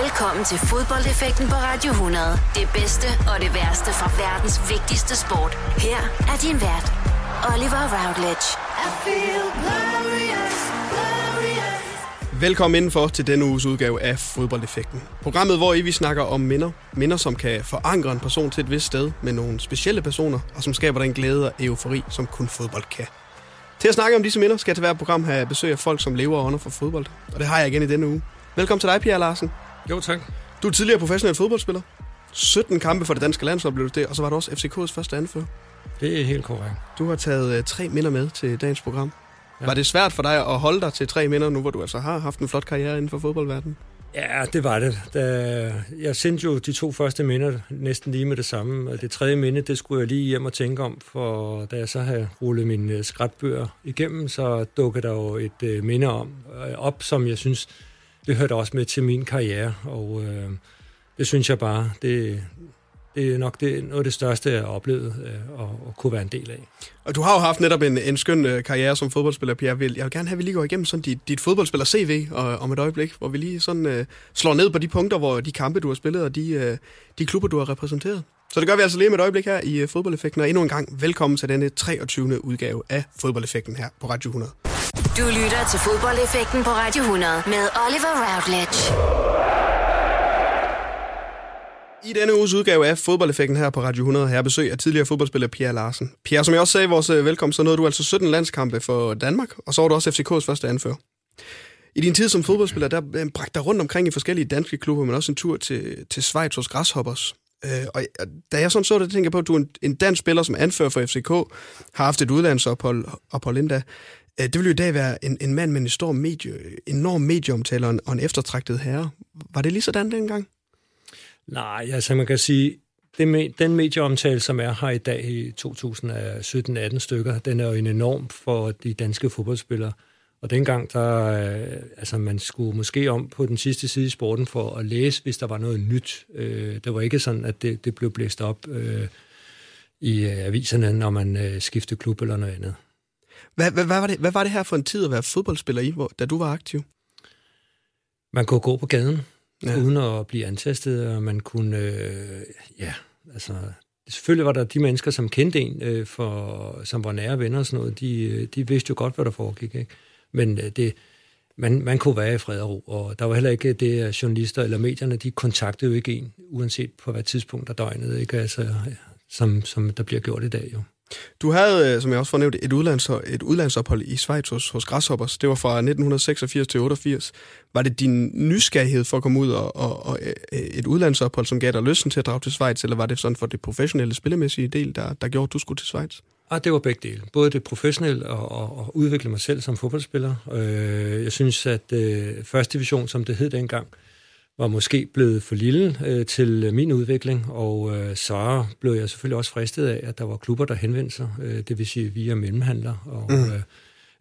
Velkommen til fodboldeffekten på Radio 100. Det bedste og det værste fra verdens vigtigste sport. Her er din vært, Oliver Routledge. I feel glorious, glorious. Velkommen indenfor til denne uges udgave af Fodboldeffekten. Programmet, hvor I vi snakker om minder. Minder, som kan forankre en person til et vist sted med nogle specielle personer, og som skaber den glæde og eufori, som kun fodbold kan. Til at snakke om disse minder skal jeg til hver program have besøg af folk, som lever og ånder for fodbold. Og det har jeg igen i denne uge. Velkommen til dig, Pierre Larsen. Jo, tak. Du er tidligere professionel fodboldspiller. 17 kampe for det danske landshold blev du det, og så var du også FCK's første anfører. Det er helt korrekt. Du har taget uh, tre minder med til dagens program. Ja. Var det svært for dig at holde dig til tre minder, nu hvor du altså har haft en flot karriere inden for fodboldverdenen? Ja, det var det. Da jeg sendte jo de to første minder næsten lige med det samme, og det tredje minde, det skulle jeg lige hjem og tænke om, for da jeg så havde rullet mine øh, skrætbøger igennem, så dukkede der jo et uh, minde om, uh, op, som jeg synes, det hørte også med til min karriere, og øh, det synes jeg bare, det, det er nok det, noget af det største, jeg har oplevet øh, kunne være en del af. Og du har jo haft netop en, en skøn øh, karriere som fodboldspiller, Pierre. Jeg vil gerne have, at vi lige går igennem sådan dit, dit fodboldspiller-CV og, om et øjeblik, hvor vi lige sådan øh, slår ned på de punkter, hvor de kampe, du har spillet, og de, øh, de klubber, du har repræsenteret. Så det gør vi altså lige med et øjeblik her i øh, Fodboldeffekten, og endnu en gang velkommen til denne 23. udgave af Fodboldeffekten her på Radio 100. Du lytter til Fodboldeffekten på Radio 100 med Oliver Routledge. I denne uges udgave af Fodboldeffekten her på Radio 100 her besøg af tidligere fodboldspiller Pierre Larsen. Pierre, som jeg også sagde i vores øh, velkomst, så nåede du altså 17 landskampe for Danmark, og så var du også FCK's første anfører. I din tid som fodboldspiller, der øh, bragte dig rundt omkring i forskellige danske klubber, men også en tur til, til Schweiz hos Grasshoppers. Øh, og da jeg sådan så det, tænker jeg på, at du er en, en dansk spiller, som anfører for FCK, har haft et udlandsophold ophold endda. Øh, det ville jo i dag være en, en mand med en stor medie, enorm medieomtale og en, og en eftertragtet herre. Var det lige sådan dengang? Nej, altså man kan sige, det, den medieomtale, som er her i dag i 2017-18 stykker, den er jo en enorm for de danske fodboldspillere. Og dengang, der, øh, altså man skulle måske om på den sidste side i sporten for at læse, hvis der var noget nyt. Øh, det var ikke sådan, at det, det blev blæst op i aviserne, når man skiftede klub eller noget andet. Hvad, hvad, hvad, var det, hvad var det her for en tid at være fodboldspiller i, hvor, da du var aktiv? Man kunne gå på gaden ja. uden at blive antastet, og man kunne, øh, ja, altså, selvfølgelig var der de mennesker, som kendte en, øh, for, som var nære venner og sådan noget, de, øh, de vidste jo godt, hvad der foregik, ikke? Men øh, det, man, man kunne være i fred og ro, og der var heller ikke det, at journalister eller medierne, de kontaktede jo ikke en, uanset på hvad tidspunkt der døgnede, ikke? Altså, som, som der bliver gjort i dag, jo. Du havde, øh, som jeg også fornævnte, et, udlands, et udlandsophold i Schweiz hos, hos Grasshoppers. Det var fra 1986 til 88. Var det din nysgerrighed for at komme ud og, og, og øh, et udlandsophold, som gav dig lysten til at drage til Schweiz, eller var det sådan for det professionelle spillemæssige del, der, der gjorde, at du skulle til Schweiz? Ah, det var begge dele. Både det professionelle og, og, og udvikle mig selv som fodboldspiller. Øh, jeg synes, at øh, første division, som det hed dengang, var måske blevet for lille øh, til min udvikling, og øh, så blev jeg selvfølgelig også fristet af, at der var klubber, der henvendte sig, øh, det vil sige via mellemhandler, og mm. øh,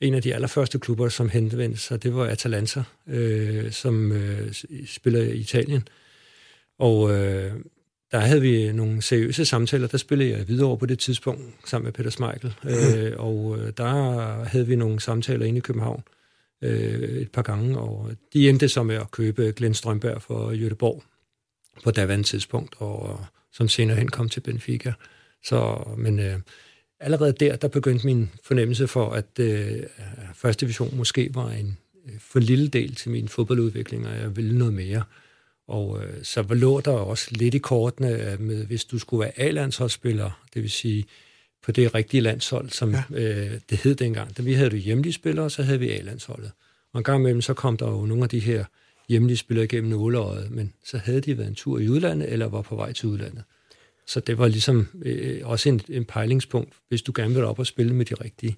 en af de allerførste klubber, som henvendte sig, det var Atalanta, øh, som øh, spiller i Italien. Og øh, der havde vi nogle seriøse samtaler, der spillede jeg videre på det tidspunkt sammen med Peter Smeichel, mm. øh, og øh, der havde vi nogle samtaler inde i København, øh, Øh, et par gange, og de endte så med at købe Glenn Strømberg for Jødeborg på daværende tidspunkt, og som senere hen kom til Benfica. Så, men øh, allerede der, der begyndte min fornemmelse for, at øh, første division måske var en øh, for lille del til min fodboldudvikling, og jeg ville noget mere. Og øh, så lå der også lidt i kortene med, hvis du skulle være A-landsholdsspiller, det vil sige på det rigtige landshold, som ja. øh, det hed dengang. Da vi havde jo hjemlige spillere, og så havde vi A-landsholdet. Og en gang imellem, så kom der jo nogle af de her hjemlige spillere igennem nåleøjet, men så havde de været en tur i udlandet, eller var på vej til udlandet. Så det var ligesom øh, også en, en pejlingspunkt. Hvis du gerne vil op og spille med de rigtige,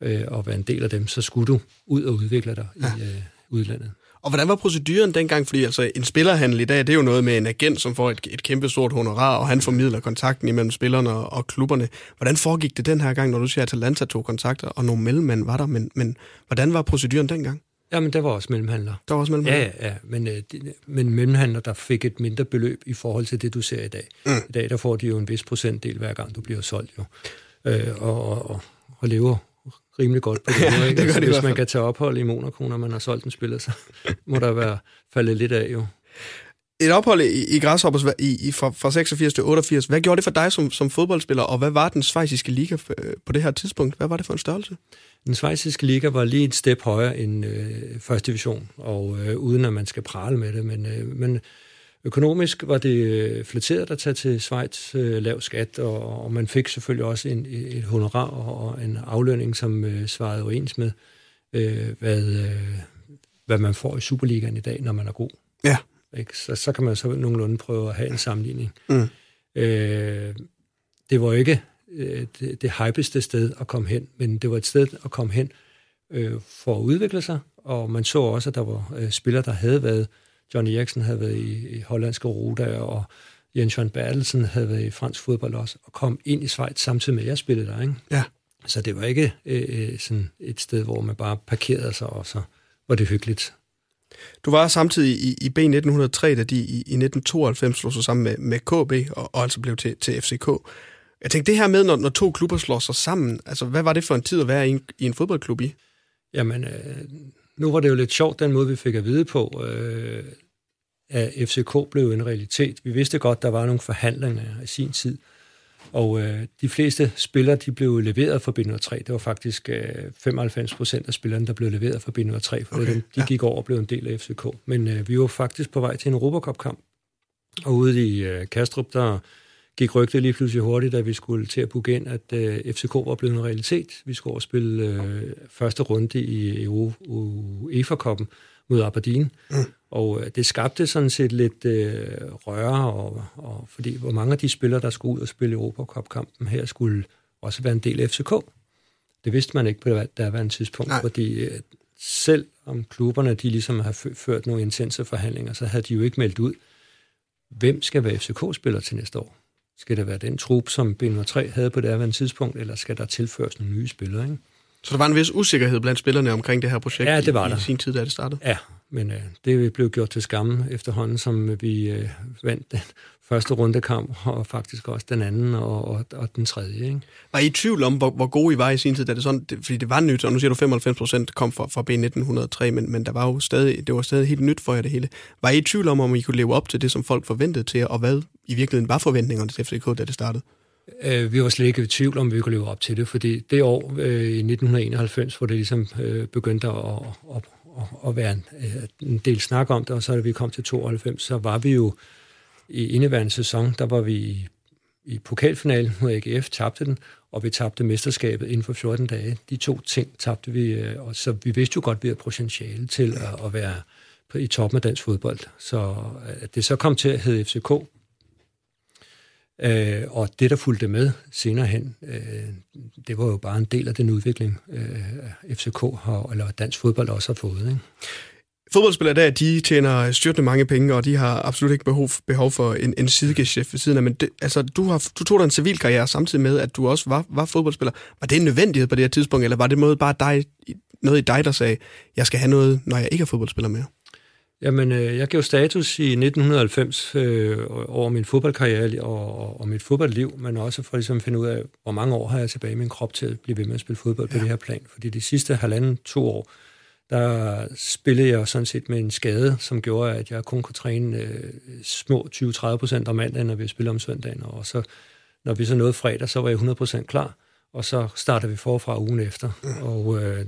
øh, og være en del af dem, så skulle du ud og udvikle dig ja. i øh, udlandet. Og hvordan var proceduren dengang? Fordi altså, en spillerhandel i dag, det er jo noget med en agent, som får et, et kæmpe stort honorar, og han formidler kontakten imellem spillerne og, og klubberne. Hvordan foregik det den her gang, når du siger, at Atalanta tog kontakter, og nogle mellemmænd var der, men, men hvordan var proceduren dengang? Jamen, der var også mellemhandler. Der var også mellemhandler? Ja, ja, men, øh, de, men mellemhandler, der fik et mindre beløb i forhold til det, du ser i dag. Mm. I dag, der får de jo en vis procentdel, hver gang du bliver solgt, jo. Øh, og, og, og, og lever rimelig godt på det. ja, det altså, hvis man kan tage ophold i Monaco, når man har solgt en spiller, så må der være faldet lidt af jo. Et ophold i, i Græshoppers i, i, fra, fra 86 til 88, hvad gjorde det for dig som, som fodboldspiller, og hvad var den svejsiske liga øh, på det her tidspunkt? Hvad var det for en størrelse? Den svejsiske liga var lige et step højere end øh, første division, og øh, uden at man skal prale med det, men, øh, men økonomisk var det øh, flatteret at tage til Schweiz, øh, lav skat, og, og man fik selvfølgelig også en, et honorar og, en aflønning, som øh, svarede overens med, øh, hvad, øh, hvad man får i Superligaen i dag, når man er god. Ja. Ikke? Så, så kan man så nogenlunde prøve at have en sammenligning. Mm. Øh, det var ikke øh, det, det hypeste sted at komme hen, men det var et sted at komme hen øh, for at udvikle sig, og man så også, at der var øh, spillere, der havde været, Johnny Eriksen havde været i, i hollandske Roda, og Jens Jørgen Bertelsen havde været i fransk fodbold også, og kom ind i Schweiz samtidig med, at jeg spillede der. Ikke? Ja. Så det var ikke øh, øh, sådan et sted, hvor man bare parkerede sig, og så var det hyggeligt. Du var samtidig i, i B1903, da de i, i 1992 slog sig sammen med, med KB, og, og altså blev til, til FCK. Jeg tænkte, det her med, når, når to klubber slår sig sammen, altså hvad var det for en tid at være i en, i en fodboldklub i? Jamen, øh, nu var det jo lidt sjovt, den måde, vi fik at vide på, øh, at FCK blev en realitet. Vi vidste godt, der var nogle forhandlinger i sin tid, og øh, de fleste spillere, de blev leveret for B03. Det var faktisk øh, 95 procent af spillerne, der blev leveret for B03, for okay, de ja. gik over og blev en del af FCK. Men øh, vi var faktisk på vej til en Europacup-kamp, og ude i øh, Kastrup, der gik rygtet lige pludselig hurtigt, da vi skulle til at booke ind, at øh, FCK var blevet en realitet. Vi skulle over spille øh, første runde i UEFA-koppen mod Aberdeen. Mm. Og øh, det skabte sådan set lidt øh, røre, og, og, fordi hvor mange af de spillere, der skulle ud og spille Europacup-kampen her, skulle også være en del af FCK. Det vidste man ikke på en tidspunkt, Nej. fordi øh, selv om klubberne de ligesom har ført nogle intense forhandlinger, så havde de jo ikke meldt ud, hvem skal være FCK-spiller til næste år. Skal det være den trup, som b 3 havde på det her tidspunkt, eller skal der tilføres nogle nye spillere? Ikke? Så der var en vis usikkerhed blandt spillerne omkring det her projekt ja, det var i, der. i sin tid, da det startede? Ja, men øh, det blev gjort til skamme efterhånden, som vi øh, vandt den første rundekamp, og faktisk også den anden og, og, og den tredje. Ikke? Var I i tvivl om, hvor, hvor gode I var i sin tid? Da det sådan, det, fordi det var nyt, og nu siger du 95 procent kom fra, fra B1903, men, men der var jo stadig, det var stadig helt nyt for jer det hele. Var I i tvivl om, om I kunne leve op til det, som folk forventede til, og hvad i virkeligheden var forventningerne til FCK, da det startede? Øh, vi var slet ikke i tvivl om, vi kunne leve op til det, fordi det år øh, i 1991, hvor det ligesom øh, begyndte at, at, at, at være en, øh, en del snak om det, og så da vi kom til 92, så var vi jo i indeværende sæson, der var vi i, i pokalfinalen mod AGF, tabte den, og vi tabte mesterskabet inden for 14 dage. De to ting tabte vi, øh, og så vi vidste jo godt, at vi havde potentiale til at, at være i toppen af dansk fodbold. Så øh, at det så kom til at hedde FCK, Øh, og det, der fulgte med senere hen, øh, det var jo bare en del af den udvikling, øh, FCK har, eller dansk fodbold også har fået. Ikke? Fodboldspillere der, de tjener styrtende mange penge, og de har absolut ikke behov, behov for en, en sidegeschef ved siden af. Men det, altså, du, har, du tog dig en civil karriere samtidig med, at du også var, var fodboldspiller. Var det en nødvendighed på det her tidspunkt, eller var det måde bare dig, noget i dig, der sagde, jeg skal have noget, når jeg ikke er fodboldspiller mere? Jamen, øh, jeg gav status i 1990 øh, over min fodboldkarriere og, og, og mit fodboldliv, men også for ligesom at finde ud af, hvor mange år har jeg tilbage i min krop til at blive ved med at spille fodbold ja. på det her plan. Fordi de sidste halvanden, to år, der spillede jeg sådan set med en skade, som gjorde, at jeg kun kunne træne øh, små 20-30 procent om mandagen, når vi spillede om søndagen. Og så, når vi så nåede fredag, så var jeg 100 procent klar, og så startede vi forfra ugen efter. Og øh,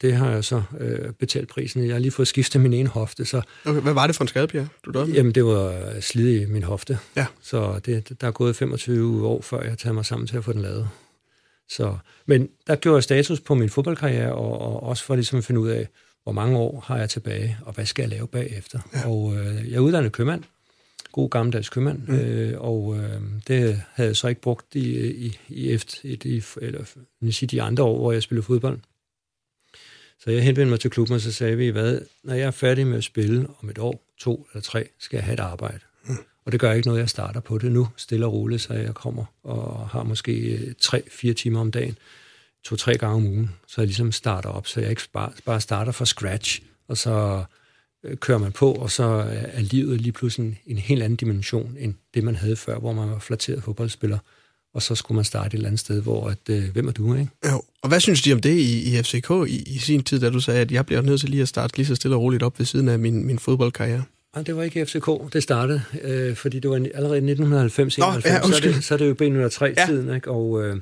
det har jeg så øh, betalt prisen. Jeg har lige fået skiftet min ene hofte. Så, okay, hvad var det for en skade, Pierre? Du døde Jamen, det var slid i min hofte. Ja. Så det, der er gået 25 år, før jeg tager mig sammen til at få den lavet. Så, men der gjorde jeg status på min fodboldkarriere, og, og også for ligesom at finde ud af, hvor mange år har jeg tilbage, og hvad skal jeg lave bagefter. Ja. Og øh, jeg er uddannet købmand, god gammeldags købmand, mm. øh, og øh, det havde jeg så ikke brugt i, i, i, efter, i, eller, sige, de andre år, hvor jeg spillede fodbold. Så jeg henvendte mig til klubben, og så sagde vi, hvad, når jeg er færdig med at spille om et år, to eller tre, skal jeg have et arbejde. Mm. Og det gør ikke noget, jeg starter på det nu, stille og roligt, så jeg kommer og har måske øh, tre-fire timer om dagen, to-tre gange om ugen, så jeg ligesom starter op, så jeg ikke bare, bare starter fra scratch, og så øh, kører man på, og så øh, er livet lige pludselig en, en helt anden dimension, end det, man havde før, hvor man var flatteret fodboldspiller og så skulle man starte et eller andet sted, hvor, at, øh, hvem er du, ikke? Jo, og hvad synes de om det i, i FCK i, i sin tid, da du sagde, at jeg bliver nødt til lige at starte lige så stille og roligt op ved siden af min, min fodboldkarriere? Nej, det var ikke FCK, det startede, øh, fordi det var allerede 1990 Nå, ja, så, er det, så er det jo B103-tiden, ja. ikke? og øh,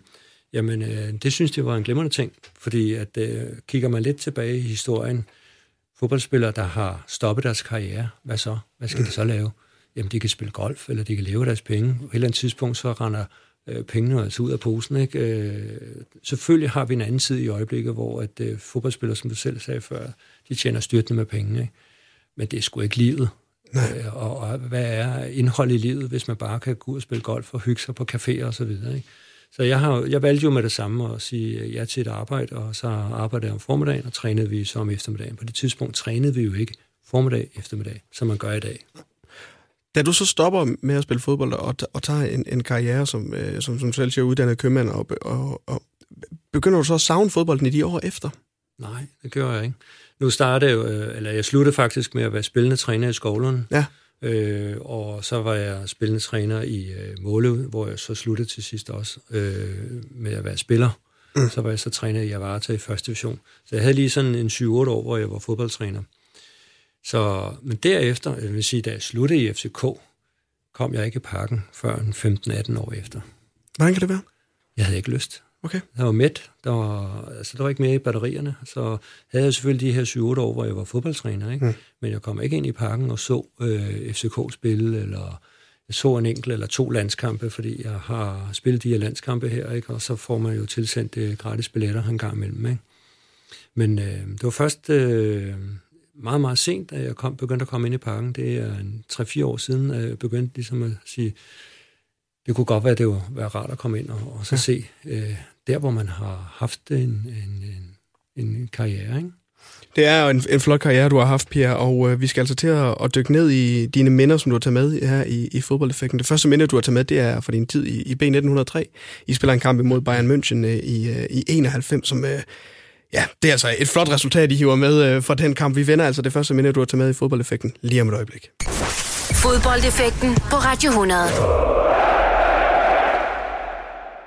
jamen, øh, det synes jeg var en glimrende ting, fordi at øh, kigger man lidt tilbage i historien, fodboldspillere, der har stoppet deres karriere, hvad så? Hvad skal de så lave? Jamen, de kan spille golf, eller de kan leve deres penge. På et eller andet tidspunkt, så render øh, pengene altså ud af posen. Ikke? Øh, selvfølgelig har vi en anden side i øjeblikket, hvor at øh, fodboldspillere, som du selv sagde før, de tjener styrtende med penge. Ikke? Men det er sgu ikke livet. Øh, og, og hvad er indhold i livet, hvis man bare kan gå ud og spille golf og hygge sig på caféer og så videre. Ikke? Så jeg, har, jeg valgte jo med det samme at sige ja til et arbejde, og så arbejdede jeg om formiddagen, og trænede vi så om eftermiddagen. På det tidspunkt trænede vi jo ikke formiddag eftermiddag, som man gør i dag. Da du så stopper med at spille fodbold og, og tager en, en karriere som, øh, som, som selv siger uddannet købmand, og, og, og begynder du så at savne fodbolden i de år efter? Nej, det gør jeg ikke. Nu startede jeg øh, eller jeg sluttede faktisk med at være spillende træner i skolen. Ja. Øh, og så var jeg spillende træner i øh, Måle, hvor jeg så sluttede til sidst også øh, med at være spiller. Mm. Så var jeg så træner i Avarta i første division. Så jeg havde lige sådan en 7-8 år, hvor jeg var fodboldtræner. Så, men derefter, jeg vil sige, da jeg sluttede i FCK, kom jeg ikke i parken før 15-18 år efter. Hvordan kan det være? Jeg havde ikke lyst. Okay. Jeg var mæt. Der var, altså, der var ikke mere i batterierne. Så havde jeg selvfølgelig de her 7-8 år, hvor jeg var fodboldtræner. Ikke? Mm. Men jeg kom ikke ind i parken og så øh, FCK spille, eller jeg så en enkelt eller to landskampe, fordi jeg har spillet de her landskampe her, ikke? og så får man jo tilsendt øh, gratis billetter en gang imellem. Ikke? Men øh, det var først øh, meget, meget sent, da jeg kom, begyndte at komme ind i parken. Det er 3-4 år siden, at jeg begyndte ligesom at sige, det kunne godt være, at det ville være rart at komme ind og, og så ja. se øh, der, hvor man har haft en, en, en, en karriere. Ikke? Det er en, en flot karriere, du har haft, Pierre, og øh, vi skal altså til at, at dykke ned i dine minder, som du har taget med her i, i fodboldeffekten. Det første minde, du har taget med, det er fra din tid i, i B1903. I spiller en kamp imod Bayern München øh, i, øh, i 91, som... Øh, Ja, det er altså et flot resultat, I hiver med øh, fra den kamp. Vi vender altså det første minde, du har taget med i fodboldeffekten lige om et øjeblik. Fodboldeffekten på Radio 100.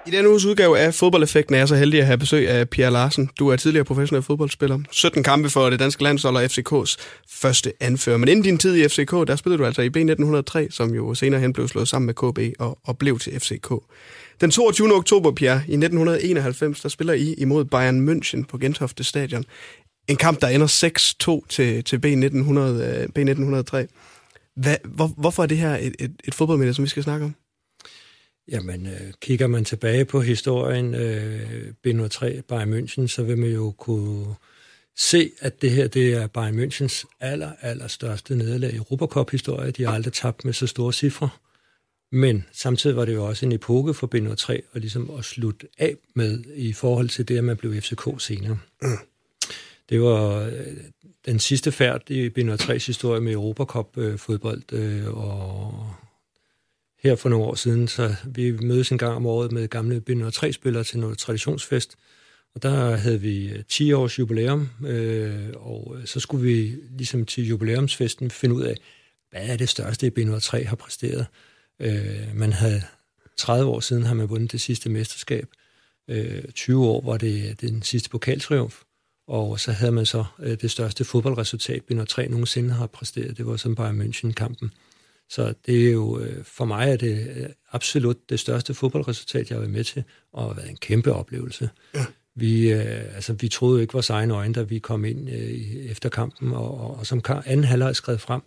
I denne uges udgave af Fodboldeffekten er jeg så heldig at have besøg af Pierre Larsen. Du er tidligere professionel fodboldspiller. 17 kampe for det danske landshold og FCK's første anfører. Men inden din tid i FCK, der spillede du altså i B1903, som jo senere hen blev slået sammen med KB og, og blev til FCK. Den 22. oktober, Pierre, i 1991, der spiller I imod Bayern München på Gentofte Stadion. En kamp, der ender 6-2 til, til B1900, øh, B1903. Hvad, hvor, hvorfor er det her et, et, et fodboldminde, som vi skal snakke om? Jamen, øh, kigger man tilbage på historien øh, B03 Bayern München, så vil man jo kunne se, at det her det er Bayern Münchens aller, aller største nederlag i Europacup-historie. De har aldrig tabt med så store cifre. Men samtidig var det jo også en epoke for B03 og ligesom at slutte af med i forhold til det, at man blev FCK senere. Det var øh, den sidste færd i B03's historie med Europacup-fodbold, øh, øh, og her for nogle år siden, så vi mødes en gang om året med gamle b 3 spillere til noget traditionsfest, og der havde vi 10 års jubilæum, og så skulle vi ligesom til jubilæumsfesten finde ud af, hvad er det største, b 3 har præsteret. Øh, man havde 30 år siden har man vundet det sidste mesterskab. Øh, 20 år var det den sidste pokaltriumf. Og så havde man så øh, det største fodboldresultat, Binder 3 nogensinde har præsteret. Det var som Bayern München-kampen. Så det er jo, øh, for mig er det øh, absolut det største fodboldresultat, jeg har været med til, og har været en kæmpe oplevelse. Ja. Vi, øh, altså, vi troede jo ikke vores egne øjne, da vi kom ind øh, efter kampen, og, og, og som anden halvleg skrev frem,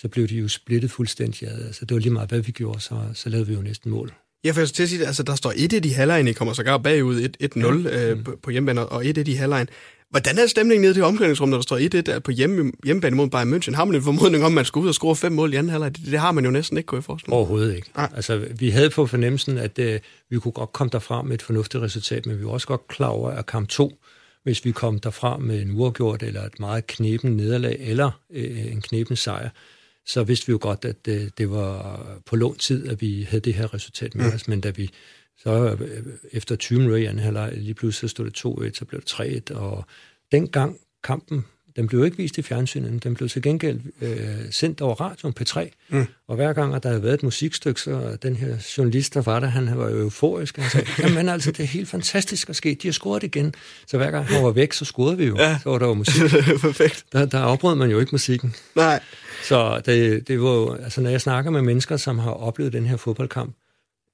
så blev de jo splittet fuldstændig. Altså, det var lige meget, hvad vi gjorde, så, så lavede vi jo næsten mål. Ja, for jeg til at sige, altså, der står 1 i halvlejen, I kommer sågar bagud 1-0 ja. øh, på, på hjemmebane, og 1 i halvlejen. Hvordan er stemningen nede i omklædningsrum, når der står 1-1 på hjemme, hjemmebane mod Bayern München? Har man en formodning om, at man skal ud og score fem mål i anden halvleg? Det, det har man jo næsten ikke, kunne jeg forestille Overhovedet ikke. Ah. Altså, vi havde på fornemmelsen, at uh, vi kunne godt komme derfra med et fornuftigt resultat, men vi var også godt klar over, at kamp 2, hvis vi kom derfra med en uafgjort eller et meget knepen nederlag eller uh, en knepen sejr, så vidste vi jo godt, at uh, det var på lång tid, at vi havde det her resultat med mm. os, men da vi så efter 20 minutter i anden halvleg lige pludselig stod det 2-1, så blev det 3-1, og dengang kampen den blev ikke vist i fjernsynet, den blev til gengæld øh, sendt over radioen P3, mm. og hver gang, at der havde været et musikstykke, så den her journalist, der var der, han var jo euforisk, han sagde, jamen altså, det er helt fantastisk at ske, de har scoret igen. Så hver gang han var væk, så scorede vi jo, ja. så var der jo musik. Perfekt. Der, der afbrød man jo ikke musikken. Nej. Så det, det var jo, altså når jeg snakker med mennesker, som har oplevet den her fodboldkamp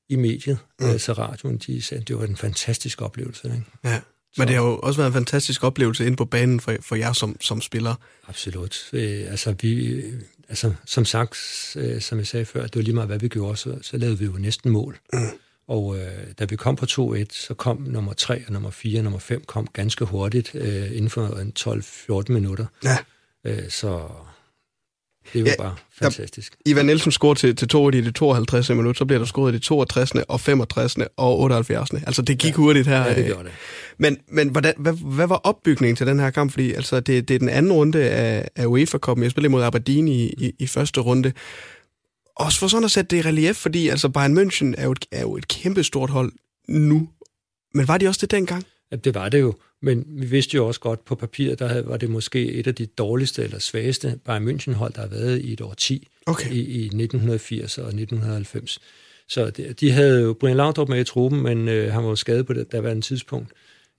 i mediet, mm. altså radioen, de sagde, det var en fantastisk oplevelse. Ikke? Ja. Men det har jo også været en fantastisk oplevelse inde på banen for, for jer som, som spiller. Absolut. Øh, altså, vi, altså, som sagt, øh, som jeg sagde før, det var lige meget, hvad vi gjorde, så, så lavede vi jo næsten mål. Mm. Og øh, da vi kom på 2-1, så kom nummer 3 og nummer 4 og nummer 5 kom ganske hurtigt, øh, inden for en 12-14 minutter. Ja. Øh, så det var ja, bare fantastisk. Der, Ivan Nielsen scorer til, til to i det 52. minut, så bliver der scoret i det 62. og 65. og 78. Altså, det gik ja, hurtigt her. Ja, det gjorde det. Men, men hvordan, hvad, hvad var opbygningen til den her kamp? Fordi altså, det, det er den anden runde af, af UEFA-koppen. Jeg spillede mod Aberdeen i, i, i første runde. Også for sådan at sætte det i relief, fordi altså Bayern München er jo et, er jo et kæmpe stort hold nu. Men var de også det dengang? Ja, det var det jo. Men vi vidste jo også godt, på papiret, der var det måske et af de dårligste eller svageste Bayern München-hold, der har været i et år 10 okay. i, i 1980 og 1990. Så de, de havde jo Brian Laudrup med i truppen, men øh, han var jo skadet på det, der var en tidspunkt.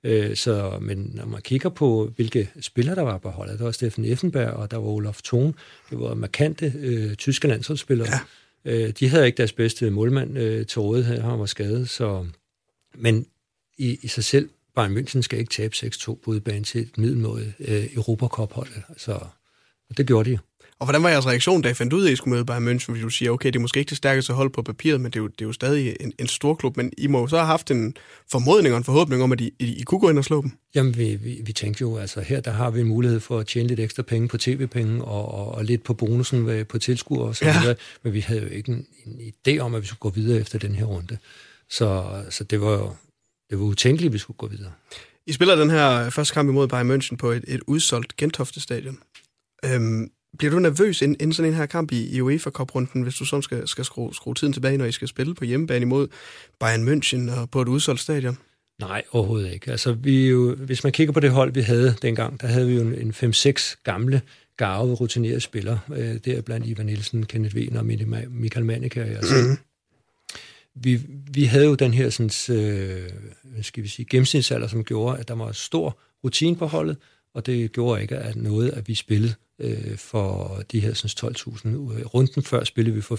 Øh, så, men når man kigger på, hvilke spillere der var på holdet, der var Steffen Effenberg, og der var Olaf Thun, det var markante øh, tyske landsholdsspillere. Ja. Øh, de havde ikke deres bedste målmand øh, til rådighed, han var skadet, så... Men i, i sig selv Bayern München skal ikke tabe 6-2 på udebane til et middelmåde øh, Europacup-hold. Så og det gjorde de Og hvordan var jeres reaktion, da I fandt ud af, at I skulle møde Bayern München? Fordi du siger, okay, det er måske ikke det stærkeste hold på papiret, men det er jo, det er jo stadig en, en stor klub. Men I må jo så have haft en formodning og en forhåbning om, at I, I, I kunne gå ind og slå dem. Jamen, vi, vi, vi tænkte jo, altså her der har vi en mulighed for at tjene lidt ekstra penge på tv-penge og, og, og lidt på bonusen på tilskuer og så ja. videre. Men vi havde jo ikke en, en idé om, at vi skulle gå videre efter den her runde. Så, så det var jo det var utænkeligt, at vi skulle gå videre. I spiller den her første kamp imod Bayern München på et, et udsolgt Gentofte stadion. Øhm, bliver du nervøs inden, inden sådan en her kamp i, i UEFA Cup-runden, hvis du sådan skal, skal skrue, skrue tiden tilbage, når I skal spille på hjemmebane imod Bayern München og på et udsolgt stadion? Nej, overhovedet ikke. Altså, vi jo, hvis man kigger på det hold, vi havde dengang, der havde vi jo en 5-6 gamle, garvede, rutinerede spillere. Øh, der blandt Ivan Nielsen, Kenneth Wiener Michael Manike og jeg selv. Vi, vi havde jo den her sådan, øh, skal vi sige, gennemsnitsalder, som gjorde, at der var stor rutine på holdet, og det gjorde ikke at noget, at vi spillede øh, for de her 12.000. Runden før spillede vi for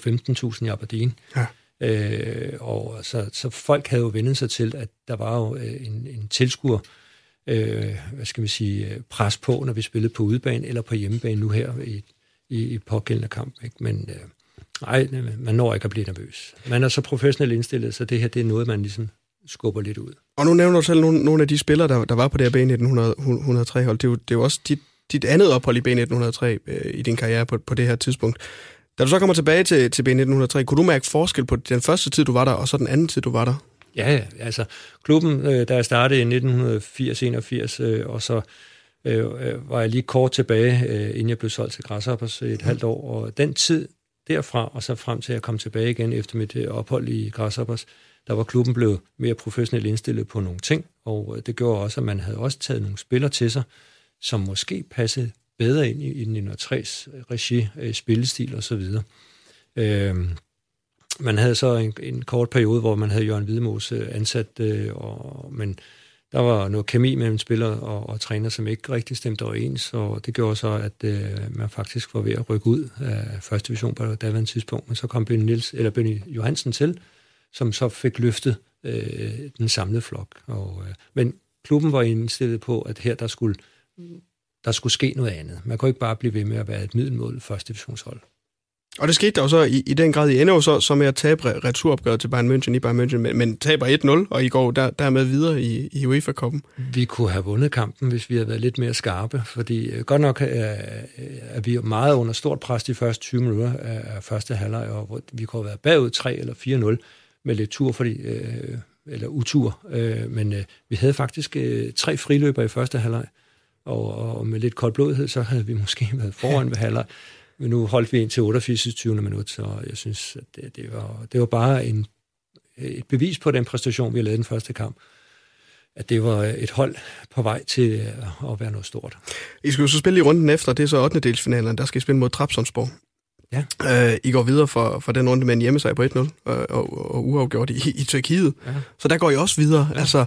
15.000 i Aberdeen. Ja. Øh, og så, så folk havde jo vendt sig til, at der var jo øh, en, en tilskuer, øh, hvad skal vi sige, pres på, når vi spillede på udebane eller på hjemmebane nu her i, i, i pågældende kamp. Ikke? Men øh, Nej, man når ikke at blive nervøs. Man er så professionelt indstillet, så det her det er noget, man ligesom skubber lidt ud. Og nu nævner du selv nogle, nogle af de spillere, der, der var på det her B1903-hold. Det, er jo, det er jo også dit, dit andet ophold i B1903 øh, i din karriere på, på det her tidspunkt. Da du så kommer tilbage til, til B1903, kunne du mærke forskel på den første tid, du var der, og så den anden tid, du var der? Ja, ja altså klubben, øh, da jeg startede i 1980-81, øh, og så øh, øh, var jeg lige kort tilbage, øh, inden jeg blev solgt til Græshoppers et mm. halvt år, og den tid, derfra, og så frem til at komme tilbage igen efter mit øh, ophold i Grasshoppers, der var klubben blevet mere professionelt indstillet på nogle ting, og øh, det gjorde også, at man havde også taget nogle spillere til sig, som måske passede bedre ind i, i 1903's øh, regi, spillestil og så videre. Øhm, man havde så en, en kort periode, hvor man havde Jørgen Hvidemos ansat, øh, og, men der var noget kemi mellem spiller og, og træner, som ikke rigtig stemte overens, og det gjorde så, at øh, man faktisk var ved at rykke ud af første division på det daværende tidspunkt. Men så kom Benny, Niels, eller Benny Johansen til, som så fik løftet øh, den samlede flok. Og, øh, men klubben var indstillet på, at her der skulle, der skulle ske noget andet. Man kunne ikke bare blive ved med at være et middelmål første divisionshold. Og det skete der jo så i, i den grad. I ender jo så, så med at tabe returopgøret til Bayern München i Bayern München, men, men taber 1-0, og I går der, dermed videre i, i UEFA-koppen. Vi kunne have vundet kampen, hvis vi havde været lidt mere skarpe, fordi øh, godt nok er, er vi meget under stort pres de første 20 minutter af første halvleg, og vi kunne have været bagud 3 eller 4-0 med lidt tur, fordi, øh, eller utur, øh, men øh, vi havde faktisk øh, tre friløber i første halvleg, og, og med lidt koldt blodhed, så havde vi måske været foran ved halvleg. Men nu holdt vi ind til 88. 20. minut, så jeg synes, at det, det, var, det var bare en, et bevis på den præstation, vi lavede den første kamp. at det var et hold på vej til at være noget stort. I skal jo så spille i runden efter, det er så 8. delsfinalen, der skal I spille mod Trapsonsborg. Ja. Øh, I går videre for, for den runde med en hjemmesejr på 1-0 og, og, og uafgjort i, i Tyrkiet. Ja. Så der går I også videre. Ja. Altså,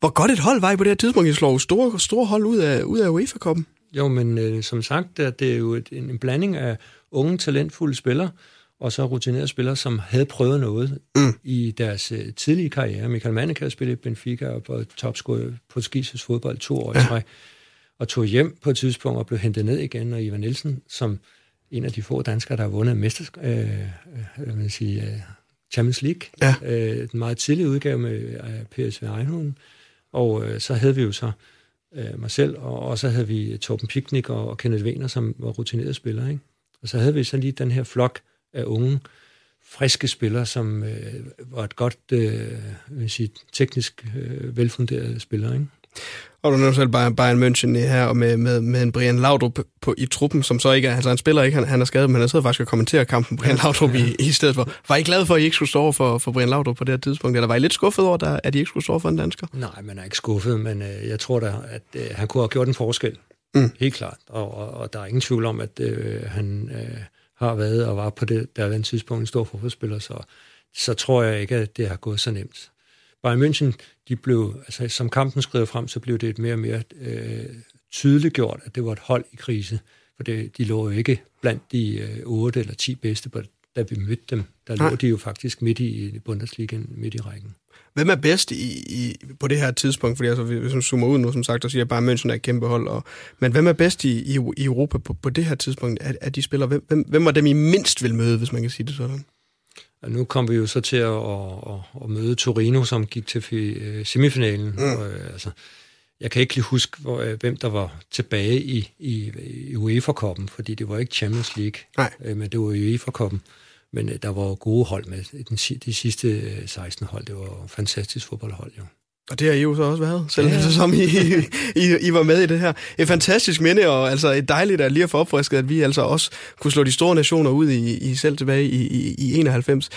hvor godt et hold var I på det her tidspunkt? I slår store, store hold ud af, ud af UEFA-koppen. Jo, men øh, som sagt, det er jo et, en, blanding af unge, talentfulde spillere, og så rutinerede spillere, som havde prøvet noget mm. i deres øh, tidlige karriere. Michael Manneke har spillet i Benfica og på topscorer på skisets fodbold to år ja. i træk, og tog hjem på et tidspunkt og blev hentet ned igen, og Ivan Nielsen, som en af de få danskere, der har vundet mesters, øh, øh, sige, øh, Champions League. Ja. Øh, en meget tidlig udgave med øh, PSV Eindhoven. Og øh, så havde vi jo så øh, Øh, mig selv, og, og så havde vi Torben Piknik og, og Kenneth Wehner, som var rutinerede spillere. Ikke? Og så havde vi så lige den her flok af unge, friske spillere, som øh, var et godt, øh, vil sige, teknisk øh, velfunderet spillere. Ikke? Og du nævner selv Bayern, Bayern München her, og med, med, med en Brian Laudrup på, i truppen, som så ikke er, altså han spiller ikke, han, han er skadet, men han sidder faktisk og kommenterer kampen Brian Laudrup i, i stedet for. Var I glad for, at I ikke skulle stå for, for Brian Laudrup på det her tidspunkt, eller var I lidt skuffet over, der, at I ikke skulle stå for en dansker? Nej, man er ikke skuffet, men øh, jeg tror da, at øh, han kunne have gjort en forskel. Mm. Helt klart. Og, og, og der er ingen tvivl om, at øh, han øh, har været og var på det der den tidspunkt en stor fodboldspiller, så, så tror jeg ikke, at det har gået så nemt. Bayern München, de blev, altså som kampen skrider frem, så blev det et mere og mere øh, tydeligt gjort, at det var et hold i krise. For det, de lå jo ikke blandt de øh, 8 eller 10 bedste, da vi mødte dem. Der lå Nej. de jo faktisk midt i Bundesligaen, midt i rækken. Hvem er bedst i, i, på det her tidspunkt? Fordi altså, hvis man zoomer ud nu, som sagt, og siger bare, München er et kæmpe hold. Og, men hvem er bedst i, i, i Europa på, på det her tidspunkt af, af de spillere? Hvem, hvem, hvem var dem, I mindst vil møde, hvis man kan sige det sådan? Og nu kom vi jo så til at, at, at, at møde Torino, som gik til øh, semifinalen. Mm. Og, øh, altså, jeg kan ikke lige huske, hvor, øh, hvem der var tilbage i, i, i UEFA-koppen, fordi det var ikke Champions League, Nej. men det var UEFA-koppen. Men der var gode hold med. Den, de sidste 16 hold, det var fantastisk fodboldhold, jo. Og det har I jo så også været, selv ja. som I, I, I var med i det her. Et fantastisk minde, og altså et dejligt at lige at få opfrisket, at vi altså også kunne slå de store nationer ud i, i selv tilbage i, i, i 91.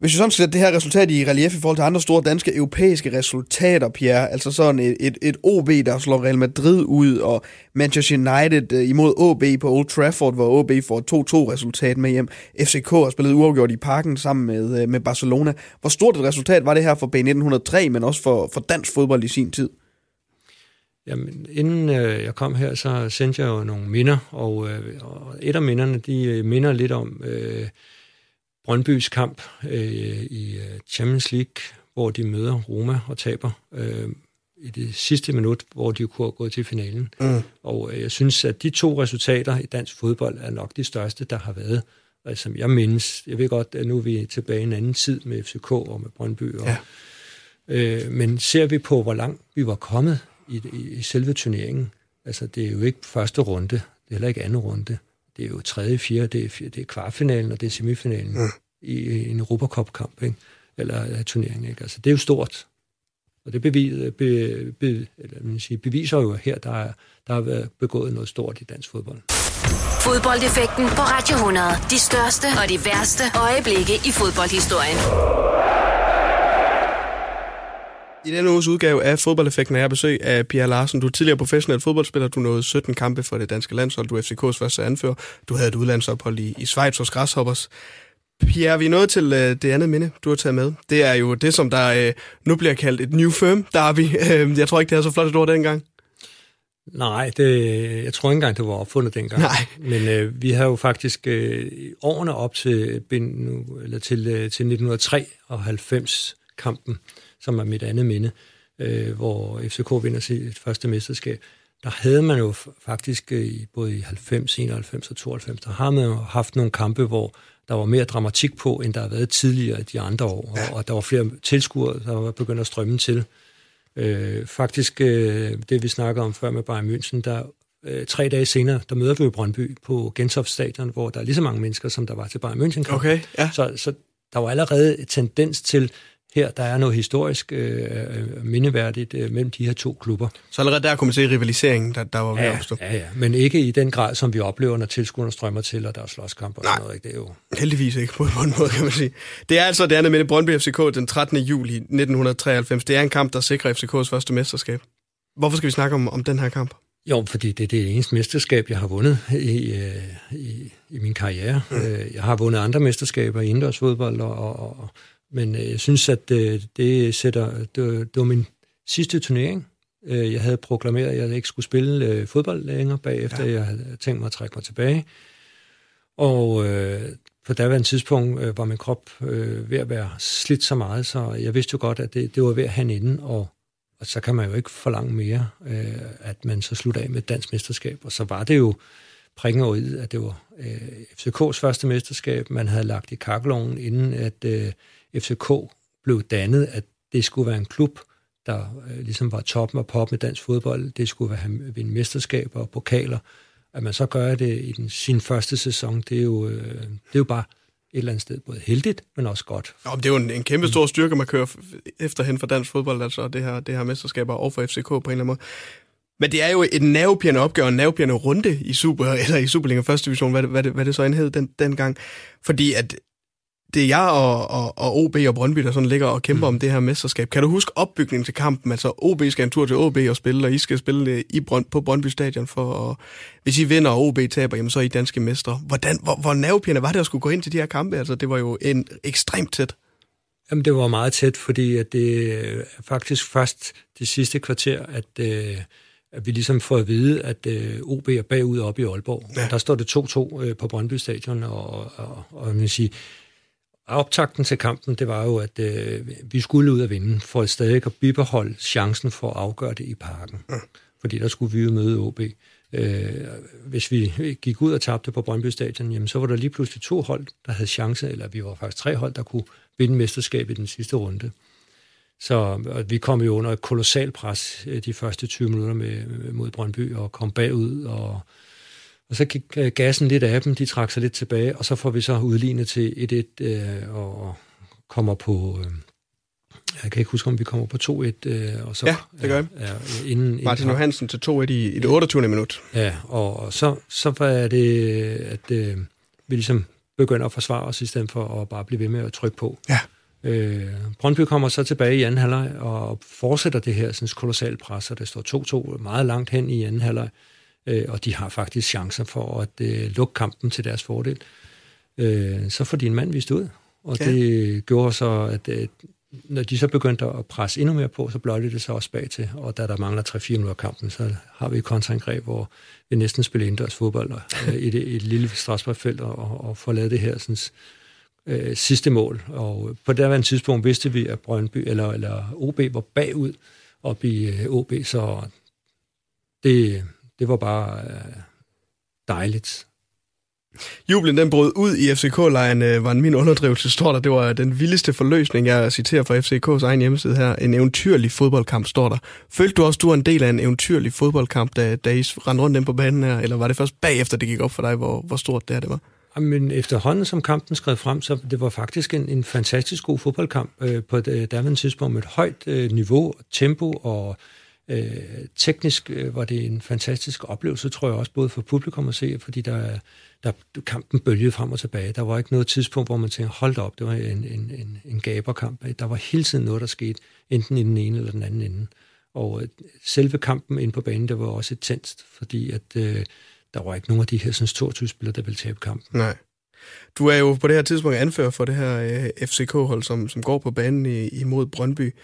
Hvis vi sådan sætter det her resultat i relief i forhold til andre store danske europæiske resultater, Pierre, altså sådan et, et, et OB, der slår Real Madrid ud, og Manchester United uh, imod OB på Old Trafford, hvor OB får 2-2 resultat med hjem. FCK har spillet uafgjort i parken sammen med, uh, med Barcelona. Hvor stort et resultat var det her for B1903, men også for, for dansk fodbold i sin tid? Jamen, inden øh, jeg kom her, så sendte jeg jo nogle minder, og, øh, og et af minderne, de øh, minder lidt om... Øh, Brøndbys kamp øh, i øh, Champions League, hvor de møder Roma og taber øh, i det sidste minut, hvor de kunne gå til finalen. Mm. Og øh, jeg synes, at de to resultater i dansk fodbold er nok de største, der har været. Altså, som jeg mindes, jeg ved godt, at nu er vi tilbage i en anden tid med FCK og med Brøndby. Og, ja. øh, men ser vi på, hvor langt vi var kommet i, i, i selve turneringen, altså det er jo ikke første runde, det er heller ikke anden runde det er jo tredje, fjerde, det er, det er kvartfinalen, og det er semifinalen mm. i, i en Europacup-kamp, ikke? eller turnering. Ikke? Altså, det er jo stort. Og det bevis, be, be, eller, man siger, beviser jo her, der er, der har været begået noget stort i dansk fodbold. Fodboldeffekten på Radio 100. De største og de værste øjeblikke i fodboldhistorien. I denne uges udgave af Fodboldeffekten er jeg besøg af Pierre Larsen. Du er tidligere professionel fodboldspiller. Du nåede 17 kampe for det danske landshold. Du er FCK's første anfører. Du havde et udlandsophold i, i Schweiz hos Græshoppers. Pierre, vi er nået til uh, det andet minde, du har taget med. Det er jo det, som der uh, nu bliver kaldt et new firm derby. Uh, jeg tror ikke, det er så flot et ord dengang. Nej, det, jeg tror ikke engang, det var opfundet dengang. Nej. Men øh, vi har jo faktisk øh, årene op til, eller til, øh, til 1993 og 90 kampen som er mit andet minde, øh, hvor FCK vinder sit første mesterskab, der havde man jo faktisk øh, både i 90, 91 og 92, der har man jo haft nogle kampe, hvor der var mere dramatik på, end der har været tidligere i de andre år, ja. og der var flere tilskuere, der var begyndt at strømme til. Øh, faktisk, øh, det vi snakker om før med Bayern München, der øh, tre dage senere, der møder vi jo Brøndby på Gentofte Stadion, hvor der er lige så mange mennesker, som der var til Bayern München. Okay, ja. Så, så der var allerede tendens til, her, der er noget historisk øh, mindeværdigt øh, mellem de her to klubber. Så allerede der kunne man se rivaliseringen, der, der var ved ja, at opstå? Ja, ja, men ikke i den grad, som vi oplever, når tilskuerne strømmer til, og der er slåskamp og Nej, sådan noget. Ikke? Det er jo... heldigvis ikke på en måde, kan man sige. Det er altså det andet med Brøndby FCK den 13. juli 1993. Det er en kamp, der sikrer FCKs første mesterskab. Hvorfor skal vi snakke om, om den her kamp? Jo, fordi det, er det eneste mesterskab, jeg har vundet i, øh, i, i min karriere. Mm. Jeg har vundet andre mesterskaber i indendørs fodbold, og, og, og, men øh, jeg synes, at det, det sætter... Det, det var min sidste turnering. Jeg havde proklameret, at jeg ikke skulle spille fodbold længere bagefter. Ja. Jeg havde tænkt mig at trække mig tilbage. Og øh, på daværende tidspunkt øh, var min krop øh, ved at være slidt så meget, så jeg vidste jo godt, at det, det var ved at have inden, og og så kan man jo ikke forlange mere, øh, at man så slutter af med et dansk mesterskab. Og så var det jo prikken over i, at det var øh, FCK's første mesterskab, man havde lagt i kakkeloven, inden at øh, FCK blev dannet, at det skulle være en klub, der øh, ligesom var toppen og pop med dansk fodbold. Det skulle være vinde mesterskaber og pokaler. At man så gør det i den, sin første sæson, det er jo, øh, det er jo bare et eller andet sted både heldigt, men også godt. Nå, men det er jo en, en kæmpe stor styrke, man kører efterhen for dansk fodbold, altså det her, det her mesterskaber og for FCK på en eller anden måde. Men det er jo et nervepirrende opgave, en nervepirrende runde i Super, eller i Superliga første division, hvad, hvad, det, hvad det så end hed den, dengang. Fordi at det er jeg og, og, og OB og Brøndby, der sådan ligger og kæmper mm. om det her mesterskab. Kan du huske opbygningen til kampen? Altså OB skal en tur til OB og spille, og I skal spille det i Brønd, på Brøndby Stadion for at, hvis I vinder og OB taber, jamen så er I danske mestre. Hvordan, hvor, hvor nervepirrende var det at skulle gå ind til de her kampe? Altså det var jo en ekstremt tæt. Jamen det var meget tæt, fordi at det er faktisk først det sidste kvarter, at, øh, at vi ligesom får at vide, at øh, OB er bagud op i Aalborg. Ja. Der står det 2-2 øh, på Brøndby Stadion, og, og, og, og man sige, optakten til kampen, det var jo, at øh, vi skulle ud og vinde, for at stadig at bibeholde chancen for at afgøre det i parken. Mm. Fordi der skulle vi jo møde OB. Øh, hvis vi gik ud og tabte på Brøndby Stadion, jamen, så var der lige pludselig to hold, der havde chance, eller vi var faktisk tre hold, der kunne vinde mesterskab i den sidste runde. Så vi kom jo under et kolossalt pres øh, de første 20 minutter med, mod Brøndby, og kom bagud, og og så gik øh, gassen lidt af dem, de trak sig lidt tilbage, og så får vi så udlignet til 1-1 øh, og kommer på... Øh, jeg kan ikke huske, om vi kommer på 2-1. Øh, og så, ja, det gør vi. Ja, inden, Martin Johansen til 2-1 i, i det 28. minut. Ja, og, og så, så var det, at øh, vi ligesom begynder at forsvare os, i stedet for at bare blive ved med at trykke på. Ja. Øh, Brøndby kommer så tilbage i anden halvleg og fortsætter det her sådan, kolossalt pres, og det står 2-2 meget langt hen i anden halvleg øh, og de har faktisk chancer for at øh, lukke kampen til deres fordel. Øh, så får de en mand vist ud, og ja. det gjorde så, at øh, når de så begyndte at presse endnu mere på, så bløjte det så også bag til, og da der mangler 3-4 minutter af kampen, så har vi et kontraangreb, hvor vi næsten spiller indendørs fodbold øh, i, det, i et lille Strasbourg-felt og, og får lavet det her sådan, øh, sidste mål. Og på det tidspunkt vidste vi, at Brøndby eller, eller OB var bagud op i øh, OB, så det, det var bare øh, dejligt. Jublen den brød ud i FCK-lejren, øh, var en min underdrivelse, står der. Det var den vildeste forløsning, jeg citerer fra FCK's egen hjemmeside her. En eventyrlig fodboldkamp, står der. Følte du også, du var en del af en eventyrlig fodboldkamp, da, da I rendte rundt den på banen her? Eller var det først bagefter, det gik op for dig, hvor, hvor stort det her det var? Men efterhånden, som kampen skred frem, så det var faktisk en, en fantastisk god fodboldkamp øh, på et daværende tidspunkt med et højt øh, niveau, tempo og Øh, teknisk øh, var det en fantastisk oplevelse, tror jeg også, både for publikum at se, fordi der, der kampen bølgede frem og tilbage. Der var ikke noget tidspunkt, hvor man tænkte, hold op, det var en, en, en, en gaberkamp. Der var hele tiden noget, der skete, enten i den ene eller den anden ende. Og øh, selve kampen ind på banen, der var også et tændst, fordi at, øh, der var ikke nogen af de her sådan, store spillere, der ville tabe kampen. Nej. Du er jo på det her tidspunkt anfører for det her øh, FCK-hold, som, som går på banen i, imod Brøndby.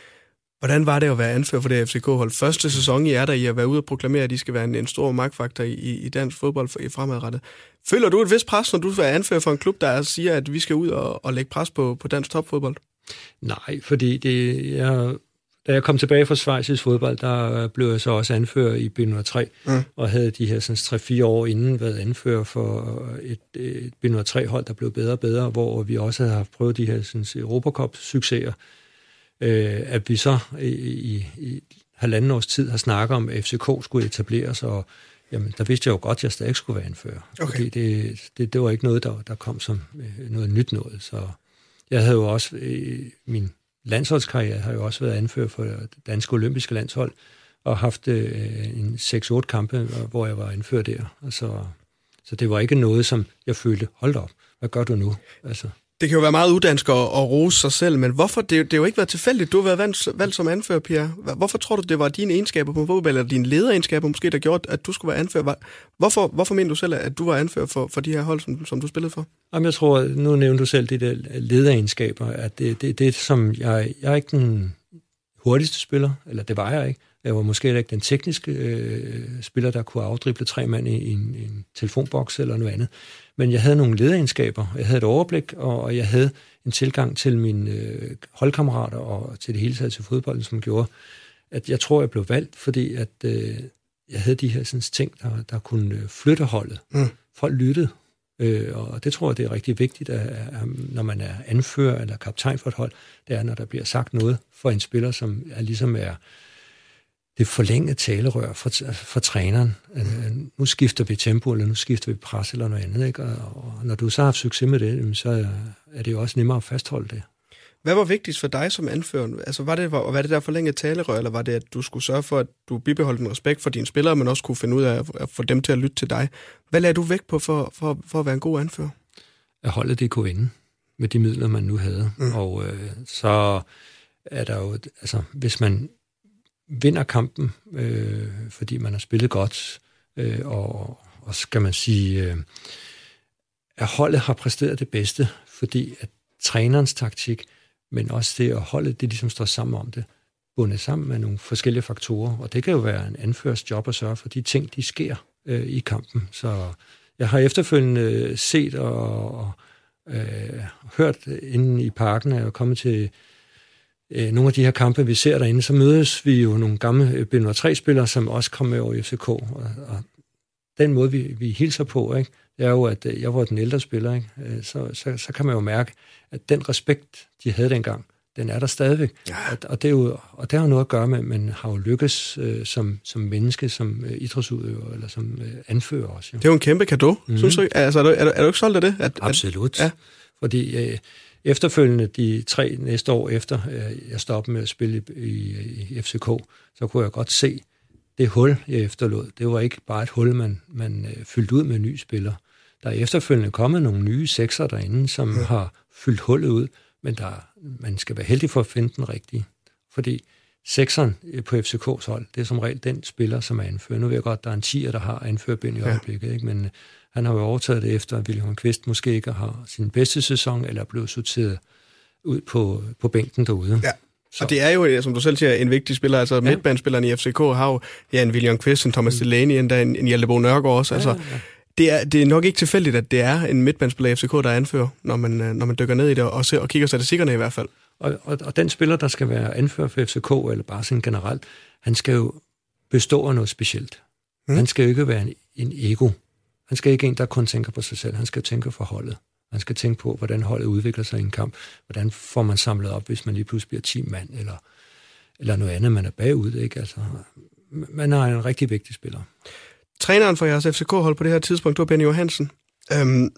Hvordan var det at være anfører for det FCK-hold? Første sæson I er der i at være ude og proklamere, at I skal være en, en stor magtfaktor i, i dansk fodbold for, i fremadrettet. Føler du et vist pres, når du er anfører for en klub, der siger, at vi skal ud og, og lægge pres på, på dansk topfodbold? Nej, fordi det, jeg, da jeg kom tilbage fra Schweizisk fodbold, der blev jeg så også anfører i B3, mm. og havde de her 3-4 år inden været anfører for et, et B3-hold, der blev bedre og bedre, hvor vi også havde haft prøvet de her sådan, Europacup-succeser øh, at vi så i, i, i halvanden års tid har snakket om, at FCK skulle etableres, og jamen, der vidste jeg jo godt, at jeg stadig skulle være anfører. Okay. Fordi det, det, det var ikke noget, der, der kom som øh, noget nyt noget. Så jeg havde jo også øh, min landsholdskarriere har jo også været anført for det danske olympiske landshold, og haft øh, en 6-8 kampe, hvor jeg var anført der. Altså, så det var ikke noget, som jeg følte, hold op, hvad gør du nu? Altså. Det kan jo være meget udansk at, at rose sig selv, men hvorfor? Det, det har jo ikke været tilfældigt. Du har været valgt, valgt som anfører, Pia. Hvorfor tror du, det var dine egenskaber på fodbold, eller dine lederegenskaber måske, der gjorde, at du skulle være anfører? Hvorfor, hvorfor mener du selv, at du var anfører for, for de her hold, som, som du spillede for? Jamen, jeg tror, nu nævnte du selv de der lederegenskaber, at det er det, det, som jeg, jeg er ikke den hurtigste spiller, eller det var jeg ikke. Jeg var måske ikke den tekniske øh, spiller, der kunne afdrible tre mand i, i, en, en telefonboks eller noget andet. Men jeg havde nogle lederegenskaber, jeg havde et overblik, og, og jeg havde en tilgang til mine øh, holdkammerater og til det hele taget til fodbolden, som gjorde, at jeg tror, jeg blev valgt, fordi at øh, jeg havde de her sådan, ting, der, der kunne øh, flytte holdet. Mm. Folk lyttede, øh, og det tror jeg, det er rigtig vigtigt, at, at, når man er anfører eller kaptajn for et hold, det er, når der bliver sagt noget for en spiller, som er ligesom er det forlængede talerør for, for træneren. Øh, nu skifter vi tempo, eller nu skifter vi pres, eller noget andet. Ikke? Og, og når du så har haft succes med det, så er det jo også nemmere at fastholde det. Hvad var vigtigst for dig som anfører? Altså, var det, var, var det der forlænget talerør, eller var det, at du skulle sørge for, at du bibeholdt en respekt for dine spillere, men også kunne finde ud af at få dem til at lytte til dig? Hvad lagde du vægt på for, for, for at være en god anfører? At holdet det kunne vinde med de midler, man nu havde. Mm. Og øh, så er der jo, altså, hvis man vinder kampen, øh, fordi man har spillet godt, øh, og, og skal man sige, øh, at holdet har præsteret det bedste, fordi at trænerens taktik, men også det at holdet, det ligesom står sammen om det, bundet sammen med nogle forskellige faktorer, og det kan jo være en anførers job at sørge for de ting, de sker øh, i kampen. Så jeg har efterfølgende øh, set og, og øh, hørt inden i parken, og kommet til øh, nogle af de her kampe, vi ser derinde, så mødes vi jo nogle gamle b 3-spillere, som også kommer med over i FCK. Og, og den måde, vi, vi hilser på, ikke, det er jo, at øh, jeg var den ældre spiller. Ikke? Øh, så, så, så kan man jo mærke, at den respekt, de havde dengang, den er der stadigvæk. Ja. Og, og, det er jo, og det har jo noget at gøre med, at man har jo lykkes øh, som, som menneske, som øh, idrætsudøver, eller som øh, anfører også. Jo. Det er jo en kæmpe gave, mm. synes du Altså, er, du, er, du, er du ikke solgt af det? At, Absolut. At, ja. Fordi øh, Efterfølgende, de tre næste år efter, øh, jeg stoppede med at spille i, i FCK, så kunne jeg godt se, det hul, jeg efterlod, det var ikke bare et hul, man, man øh, fyldte ud med nye spillere. Der er efterfølgende kommet nogle nye sekser derinde, som ja. har fyldt hullet ud, men der, man skal være heldig for at finde den rigtige. Fordi sekseren på FCK's hold, det er som regel den spiller, som er anfører. Nu ved jeg godt, der er en tiger, der har anførbind i øjeblikket, ja. ikke? men han har jo overtaget det efter, at William Kvist måske ikke har sin bedste sæson, eller er blevet sorteret ud på, på bænken derude. Ja. Så. Og det er jo, som du selv siger, en vigtig spiller. Altså ja. midtbanespilleren i FCK har jo ja, en William Kvist, en Thomas mm. Delaney, endda en, en Hjaltebo Nørgaard også. Altså, ja, ja. Det, er, det er nok ikke tilfældigt, at det er en midtbanespiller i FCK, der anfører, når man, øh, når man dykker ned i det og, ser, og kigger statistikkerne i hvert fald. Og, og, og den spiller, der skal være anfører for FCK, eller bare sådan generelt, han skal jo bestå af noget specielt. Mm. Han skal jo ikke være en, en ego. Han skal ikke en, der kun tænker på sig selv. Han skal tænke for holdet. Han skal tænke på, hvordan holdet udvikler sig i en kamp. Hvordan får man samlet op, hvis man lige pludselig bliver 10 mand, eller, eller noget andet, man er bagud. Ikke? Altså, man er en rigtig vigtig spiller. Træneren for jeres FCK-hold på det her tidspunkt, det var Benny Johansen. Øhm,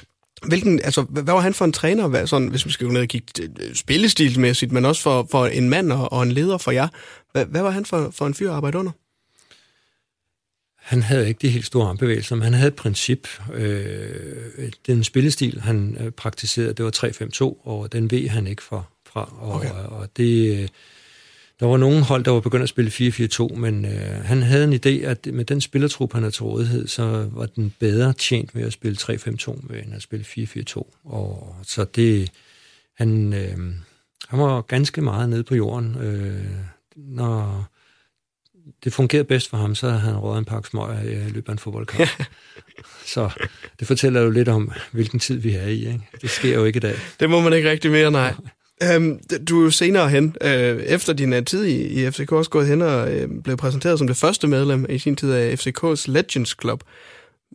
hvilken, altså, hvad var han for en træner, hvad, sådan, hvis vi skal gå ned og kigge øh, spillestilsmæssigt, men også for, for en mand og, og en leder for jer? Hvad, hvad var han for, for en fyr at arbejde under? Han havde ikke de helt store armbevægelser, men han havde et princip. Øh, den spillestil, han øh, praktiserede, det var 3-5-2, og den ved han ikke fra. fra og, okay. og, og det, øh, der var nogle hold, der var begyndt at spille 4-4-2, men øh, han havde en idé, at med den spillertrup, han havde til rådighed, så var den bedre tjent med at spille 3-5-2, end at spille 4-4-2. Og så det, han, øh, han var ganske meget nede på jorden, øh, når det fungerede bedst for ham, så havde han rådet en pakke smøger i løbet af en fodboldkamp. så det fortæller jo lidt om, hvilken tid vi er i. Ikke? Det sker jo ikke i dag. Det må man ikke rigtig mere, nej. Øhm, du er jo senere hen, øh, efter din uh, tid i, i FCK, også gået hen og øh, blev præsenteret som det første medlem i sin tid af FCK's Legends Club.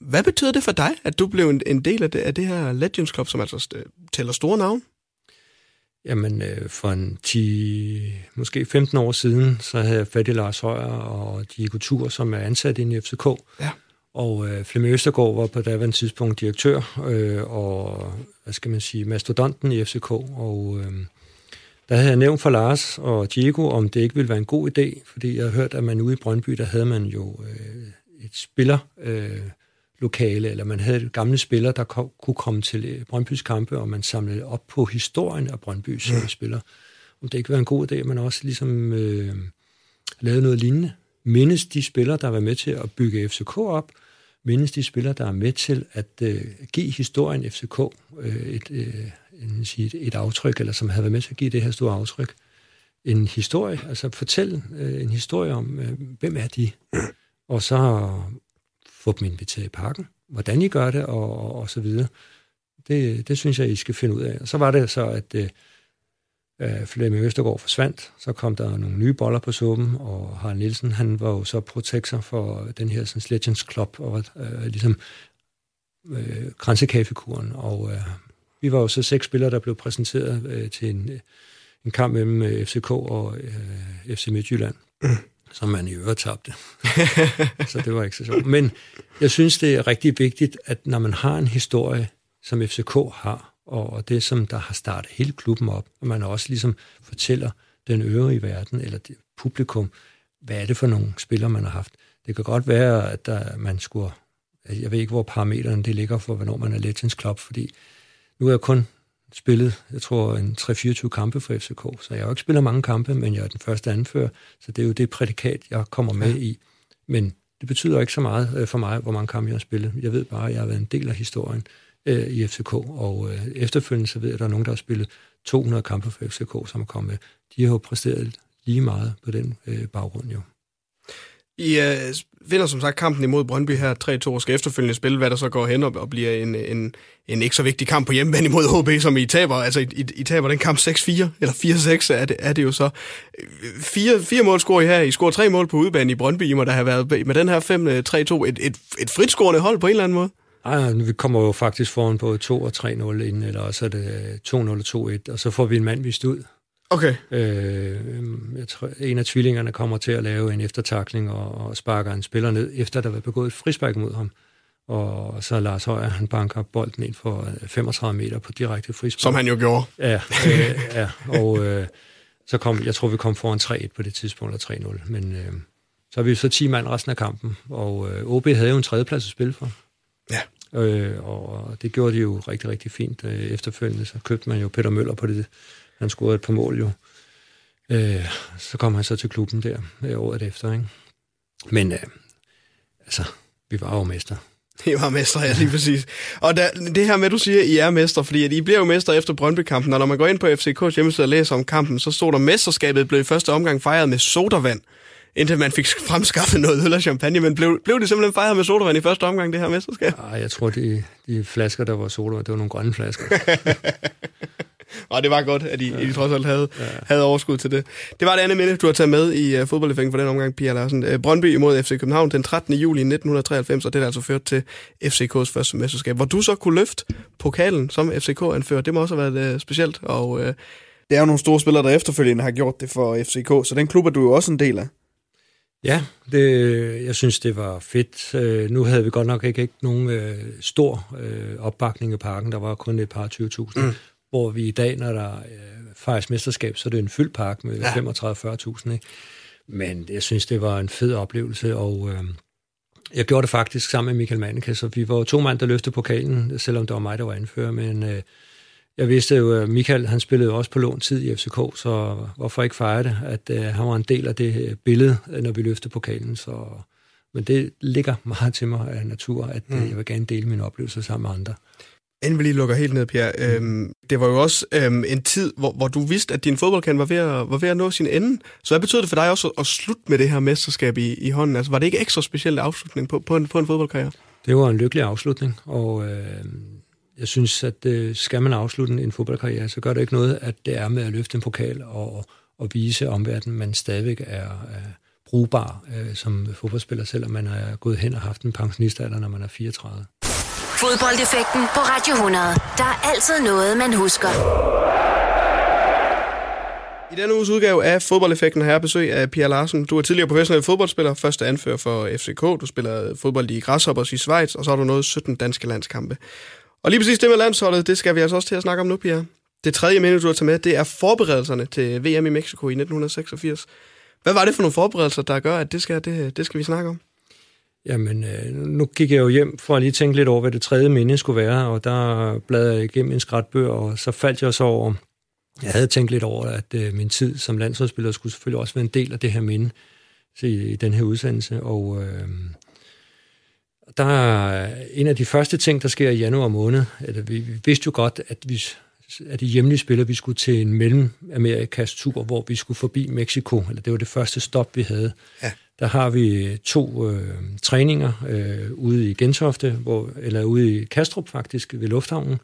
Hvad betyder det for dig, at du blev en, en del af det, af det her Legends Club, som altså tæller store navn? Jamen, øh, for en 10, måske 15 år siden, så havde jeg fat i Lars Højer og Diego Tur, som er ansat i FCK. Ja. Og øh, Flemming Østergaard var på daværende tidspunkt direktør, øh, og hvad skal man sige, mastodonten i FCK. Og øh, der havde jeg nævnt for Lars og Diego, om det ikke ville være en god idé, fordi jeg har hørt, at man ude i Brøndby, der havde man jo øh, et spiller... Øh, lokale, eller man havde gamle spillere, der kom, kunne komme til øh, Brøndbys kampe, og man samlede op på historien af Brøndbys mm. spillere. Om det ikke var en god idé, at man også ligesom øh, lavede noget lignende. Mindes de spillere, der var med til at bygge FCK op, mindes de spillere, der er med til at øh, give historien FCK øh, et, øh, en, sige, et, et aftryk, eller som havde været med til at give det her store aftryk. En historie, altså fortælle øh, en historie om, øh, hvem er de? Og så få dem inviteret i parken, hvordan I gør det, og, og, og så videre. Det, det synes jeg, I skal finde ud af. Og så var det så, at øh, Flemming Østergaard forsvandt, så kom der nogle nye boller på suppen, og Harald Nielsen, han var jo så protektor for den her sådan, Legends Club, og øh, ligesom øh, grænsekaffekuren, og øh, vi var jo så seks spillere, der blev præsenteret øh, til en, øh, en kamp mellem øh, FCK og øh, FC Midtjylland. Mm. Som man i øvrigt tabte. så det var ikke så sjovt. Men jeg synes, det er rigtig vigtigt, at når man har en historie, som FCK har, og det, som der har startet hele klubben op, og man også ligesom fortæller den øvrige verden, eller det publikum, hvad er det for nogle spillere, man har haft. Det kan godt være, at der, man skulle... Jeg ved ikke, hvor parametrene det ligger for, hvornår man er Legends Club, fordi nu er jeg kun spillet, jeg tror, en 3-24 kampe for FCK, så jeg har jo ikke spillet mange kampe, men jeg er den første anfører, så det er jo det prædikat, jeg kommer med ja. i. Men det betyder ikke så meget øh, for mig, hvor mange kampe jeg har spillet. Jeg ved bare, at jeg har været en del af historien øh, i FCK, og øh, efterfølgende så ved jeg, at der er nogen, der har spillet 200 kampe for FCK, som er kommet med. De har jo præsteret lige meget på den øh, baggrund jo. I øh, vinder som sagt kampen imod Brøndby her 3-2 og skal efterfølgende spille, hvad der så går hen og, og bliver en, en, en ikke så vigtig kamp på hjemmebane imod HB, som I taber. Altså, I, I taber den kamp 6-4, eller 4-6 er det, er det jo så. Fire, fire mål scorer I her. I scorer tre mål på udebane i Brøndby. I må da have været med den her 5-3-2 øh, et, et, et fritscorende hold på en eller anden måde. Ej, vi kommer jo faktisk foran på 2 og 3-0 inden, eller også er det øh, 2-0 og 2-1, og så får vi en mand vist ud. Okay. Øh, jeg tror, en af tvillingerne kommer til at lave en eftertakling og, og sparker en spiller ned, efter der var begået et frispark mod ham. Og så Lars Højer, han banker bolden ind for 35 meter på direkte frispark. Som han jo gjorde. Ja, øh, ja og øh, så kom, jeg tror, vi kom foran 3-1 på det tidspunkt, eller 3-0. Men øh, så er vi så 10 mand resten af kampen, og øh, OB havde jo en tredjeplads at spille for. Ja. Øh, og det gjorde de jo rigtig, rigtig fint. Øh, efterfølgende så købte man jo Peter Møller på det han scorede et par mål jo. Øh, så kom han så til klubben der øh, året efter, ikke? Men øh, altså, vi var jo mester. I var mestre, ja, lige præcis. Og der, det her med, at du siger, at I er mestre, fordi at I bliver jo mestre efter Brøndby-kampen, og når man går ind på FCK's hjemmeside og læser om kampen, så stod der, mesterskabet blev i første omgang fejret med sodavand, indtil man fik fremskaffet noget øl og champagne, men blev, blev det simpelthen fejret med sodavand i første omgang, det her mesterskab? Nej, jeg tror, de, de flasker, der var sodavand, det var nogle grønne flasker. Og det var godt, at I, ja. I trods alt havde, ja. havde overskud til det. Det var det andet minde, du har taget med i uh, fodboldeffekten for den omgang, Pia Larsen. Uh, Brøndby imod FC København den 13. juli 1993, og det er altså ført til FCK's første mesterskab, hvor du så kunne løfte pokalen som FCK-anfører. Det må også have været uh, specielt, og uh, det er jo nogle store spillere, der efterfølgende har gjort det for FCK, så den klub er du jo også en del af. Ja, det, jeg synes, det var fedt. Øh, nu havde vi godt nok ikke, ikke nogen øh, stor øh, opbakning i parken. Der var kun et par 20.000. Mm hvor vi i dag, når der øh, fejres mesterskab, så er det en fyldt park med ja. 35-40.000. Men jeg synes, det var en fed oplevelse, og øh, jeg gjorde det faktisk sammen med Michael Manneke, så vi var to mand, der løftede pokalen, selvom det var mig, der var anfører, men øh, jeg vidste jo, at Michael han spillede også på lån tid i FCK, så hvorfor ikke fejre det, at øh, han var en del af det øh, billede, når vi løftede pokalen, så... Men det ligger meget til mig af natur, at øh, mm. jeg vil gerne dele mine oplevelser sammen med andre. Inden vi lige lukker helt ned, Pierre, mm. øhm, det var jo også øhm, en tid, hvor, hvor du vidste, at din fodboldkant var ved, at, var ved at nå sin ende. Så hvad betød det for dig også at, at slutte med det her mesterskab i, i hånden? Altså, var det ikke ekstra speciel afslutning på, på, en, på en fodboldkarriere? Det var en lykkelig afslutning, og øh, jeg synes, at øh, skal man afslutte en fodboldkarriere, så gør det ikke noget, at det er med at løfte en pokal og, og vise omverdenen, man stadigvæk er, er brugbar øh, som fodboldspiller, selvom man er gået hen og haft en pensionistalder, når man er 34. Fodboldeffekten på Radio 100. Der er altid noget, man husker. I denne uges udgave af Fodboldeffekten har jeg besøg af Pia Larsen. Du er tidligere professionel fodboldspiller, første anfører for FCK. Du spiller fodbold i Grasshoppers i Schweiz, og så har du nået 17 danske landskampe. Og lige præcis det med landsholdet, det skal vi altså også til at snakke om nu, Pia. Det tredje minde, du har taget med, det er forberedelserne til VM i Mexico i 1986. Hvad var det for nogle forberedelser, der gør, at det skal, det, det skal vi snakke om? Jamen, øh, nu gik jeg jo hjem for at lige tænke lidt over, hvad det tredje minde skulle være, og der bladrede jeg igennem en skrætbør, og så faldt jeg så over, jeg havde tænkt lidt over, at øh, min tid som landsholdsspiller skulle selvfølgelig også være en del af det her minde i, i den her udsendelse, og øh, der er en af de første ting, der sker i januar måned, at vi, vi vidste jo godt, at vi at de hjemlige spillere, vi skulle til en Mellemamerikas tur, hvor vi skulle forbi Mexico, eller det var det første stop, vi havde. Ja. Der har vi to øh, træninger øh, ude i Gentofte, hvor, eller ude i Kastrup faktisk, ved lufthavnen,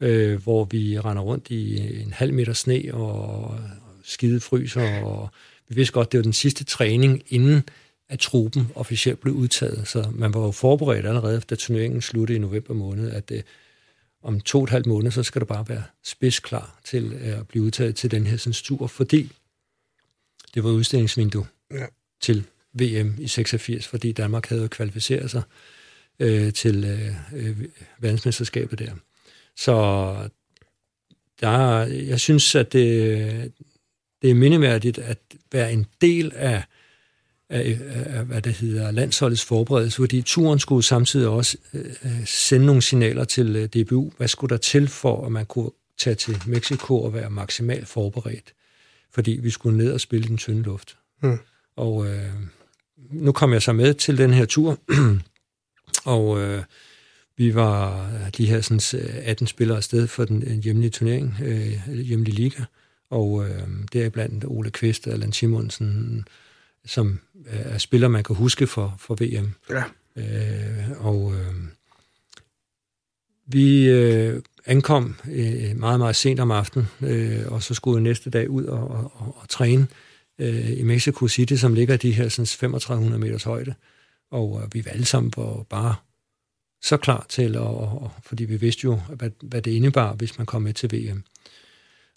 øh, hvor vi render rundt i en halv meter sne og skide fryser, og vi vidste godt, det var den sidste træning, inden at truppen officielt blev udtaget. Så man var jo forberedt allerede, da turneringen sluttede i november måned, at øh, om to og et halvt måned, så skal du bare være spidsklar til at blive udtaget til den her tur, fordi det var udstillingsvindue ja. til VM i 86, fordi Danmark havde kvalificeret sig øh, til øh, øh, verdensmesterskabet der. Så der, jeg synes, at det, det er mindeværdigt at være en del af, af, af hvad det hedder, landsholdets forberedelse, fordi turen skulle samtidig også øh, sende nogle signaler til øh, DBU. Hvad skulle der til for, at man kunne tage til Mexico og være maksimalt forberedt? Fordi vi skulle ned og spille den tynde luft. Mm. Og øh, nu kom jeg så med til den her tur, og øh, vi var de her sådan, 18 spillere afsted for den hjemlige turnering, øh, hjemlige liga, og øh, der er blandt Ole Kvist og Allan Simonsen, som er spillere, man kan huske for, for VM. Ja. Øh, og øh, vi øh, ankom øh, meget, meget sent om aftenen, øh, og så skulle jeg næste dag ud og, og, og, og træne øh, i Mexico City, som ligger i de her sådan, 3500 meters højde. Og øh, vi var alle sammen var bare så klar til, og, og, fordi vi vidste jo, hvad, hvad det indebar, hvis man kom med til VM.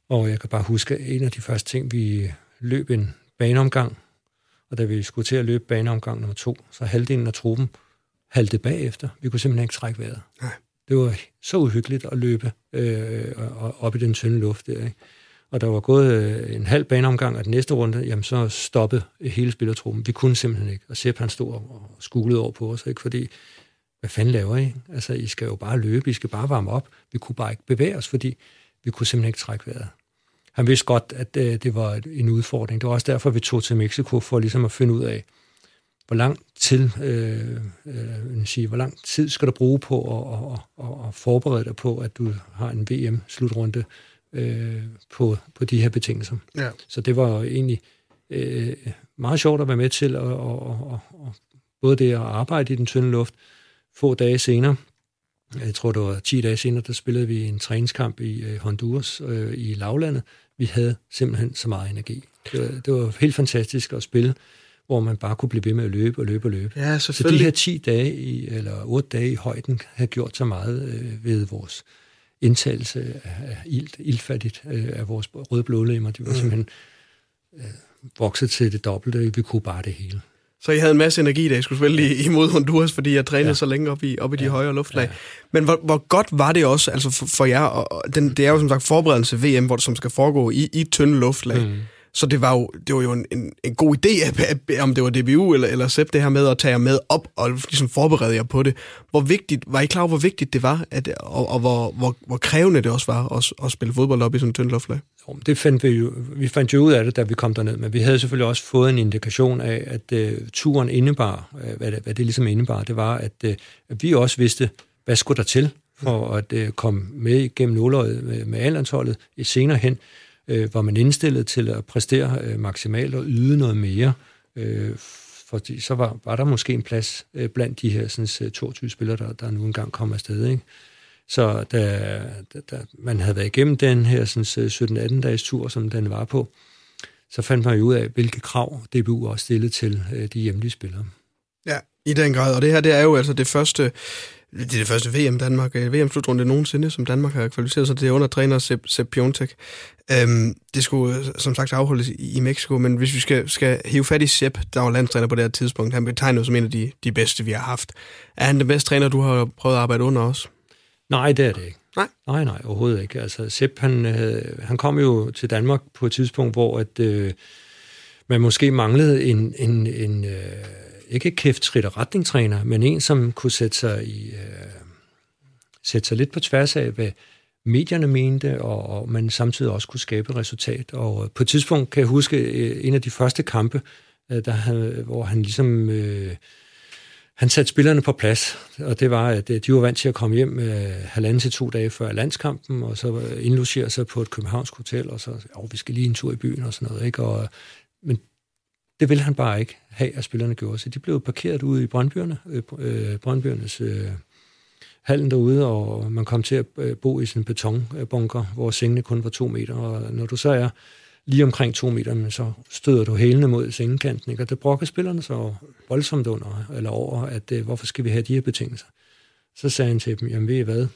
Og jeg kan bare huske, at en af de første ting, vi løb en baneomgang, og da vi skulle til at løbe baneomgang nummer to, så halvdelen af truppen halte bagefter. Vi kunne simpelthen ikke trække vejret. Nej. Det var så uhyggeligt at løbe øh, op i den tynde luft der. Ikke? Og der var gået øh, en halv baneomgang af den næste runde, jamen så stoppede hele spillertruppen. Vi kunne simpelthen ikke. Og Sepp han stod og skulede over på os, ikke? fordi hvad fanden laver I? Altså, I skal jo bare løbe, I skal bare varme op. Vi kunne bare ikke bevæge os, fordi vi kunne simpelthen ikke trække vejret. Han vidste godt, at øh, det var en udfordring. Det var også derfor, vi tog til Mexico, for ligesom at finde ud af, hvor lang tid, øh, øh, sige, hvor lang tid skal du bruge på at, at, at, at forberede dig på, at du har en VM-slutrunde øh, på, på de her betingelser. Ja. Så det var egentlig øh, meget sjovt at være med til, og, og, og, og både det at arbejde i den tynde luft, få dage senere, jeg tror det var 10 dage senere, der spillede vi en træningskamp i øh, Honduras øh, i lavlandet. Vi havde simpelthen så meget energi. Det var, det var helt fantastisk at spille, hvor man bare kunne blive ved med at løbe og løbe og løbe. Ja, så de her 10 dage, i, eller 8 dage i højden, har gjort så meget øh, ved vores indtagelse af ilt, iltfattigt øh, af vores røde blodlemmer. De var mm. simpelthen øh, vokset til det dobbelte. Vi kunne bare det hele. Så I havde en masse energi, da I skulle spille imod Honduras, fordi jeg trænede ja. så længe op i, op i de ja. højere luftlag. Ja. Men hvor, hvor godt var det også altså for, for jer? Og den, det er jo som sagt forberedelse VM, hvor det som skal foregå i, i tynde luftlag. Mm. Så det var jo, det var jo en, en, en god idé, at, at, om det var DBU eller, eller SEP, det her med at tage jer med op og ligesom forberede jer på det. Hvor vigtigt, var I klar over, hvor vigtigt det var, at, og, og hvor, hvor, hvor krævende det også var at, at spille fodbold op i sådan en tynd luftlag? Det fandt vi jo, vi fandt jo ud af det, da vi kom derned, men vi havde selvfølgelig også fået en indikation af, at uh, turen indebar, uh, hvad, det, hvad det ligesom indebar, det var, at, uh, at vi også vidste, hvad skulle der til for at uh, komme med gennem nåløjet med, med allandsholdet senere hen øh, var man indstillet til at præstere øh, maksimalt og yde noget mere. Øh, fordi så var, var der måske en plads øh, blandt de her sådan, øh, 22 spillere, der, der nu engang kom afsted. Ikke? Så da, da, da man havde været igennem den her 17-18 øh, dages tur, som den var på, så fandt man jo ud af, hvilke krav DBU også stillede til øh, de hjemlige spillere. Ja, i den grad. Og det her, det er jo altså det første det er det første VM Danmark, øh, VM-slutrunde nogensinde, som Danmark har kvalificeret sig. Det er under træner Sepp, Sepp Piontek. Øhm, det skulle øh, som sagt afholdes i, i Mexico, men hvis vi skal, skal hive fat i Sepp, der var landstræner på det her tidspunkt, han betegner som en af de, de bedste, vi har haft. Er han den bedste træner, du har prøvet at arbejde under os? Nej, det er det ikke. Nej? Nej, nej, overhovedet ikke. Altså, Sepp, han, øh, han kom jo til Danmark på et tidspunkt, hvor at, øh, man måske manglede en, en, en øh, ikke kæftrit og retningstræner, men en, som kunne sætte sig, i, øh, sætte sig lidt på tværs af, hvad medierne mente, og, og man samtidig også kunne skabe resultat. Og øh, på et tidspunkt kan jeg huske øh, en af de første kampe, øh, der hvor han ligesom... Øh, han satte spillerne på plads, og det var, at øh, de var vant til at komme hjem øh, halvanden til to dage før landskampen, og så øh, indlogere sig på et københavnsk hotel, og så, åh, vi skal lige en tur i byen og sådan noget. Ikke? Og, men det ville han bare ikke have, at spillerne gjorde. Så de blev parkeret ude i Brøndbyerne, øh, øh Brøndbyernes øh, hallen derude, og man kom til at øh, bo i sådan en betonbunker, hvor sengene kun var to meter. Og når du så er lige omkring to meter, så støder du hælene mod sengekanten, ikke? og det brokker spillerne så voldsomt under, eller over, at øh, hvorfor skal vi have de her betingelser? Så sagde han til dem, jamen ved I hvad,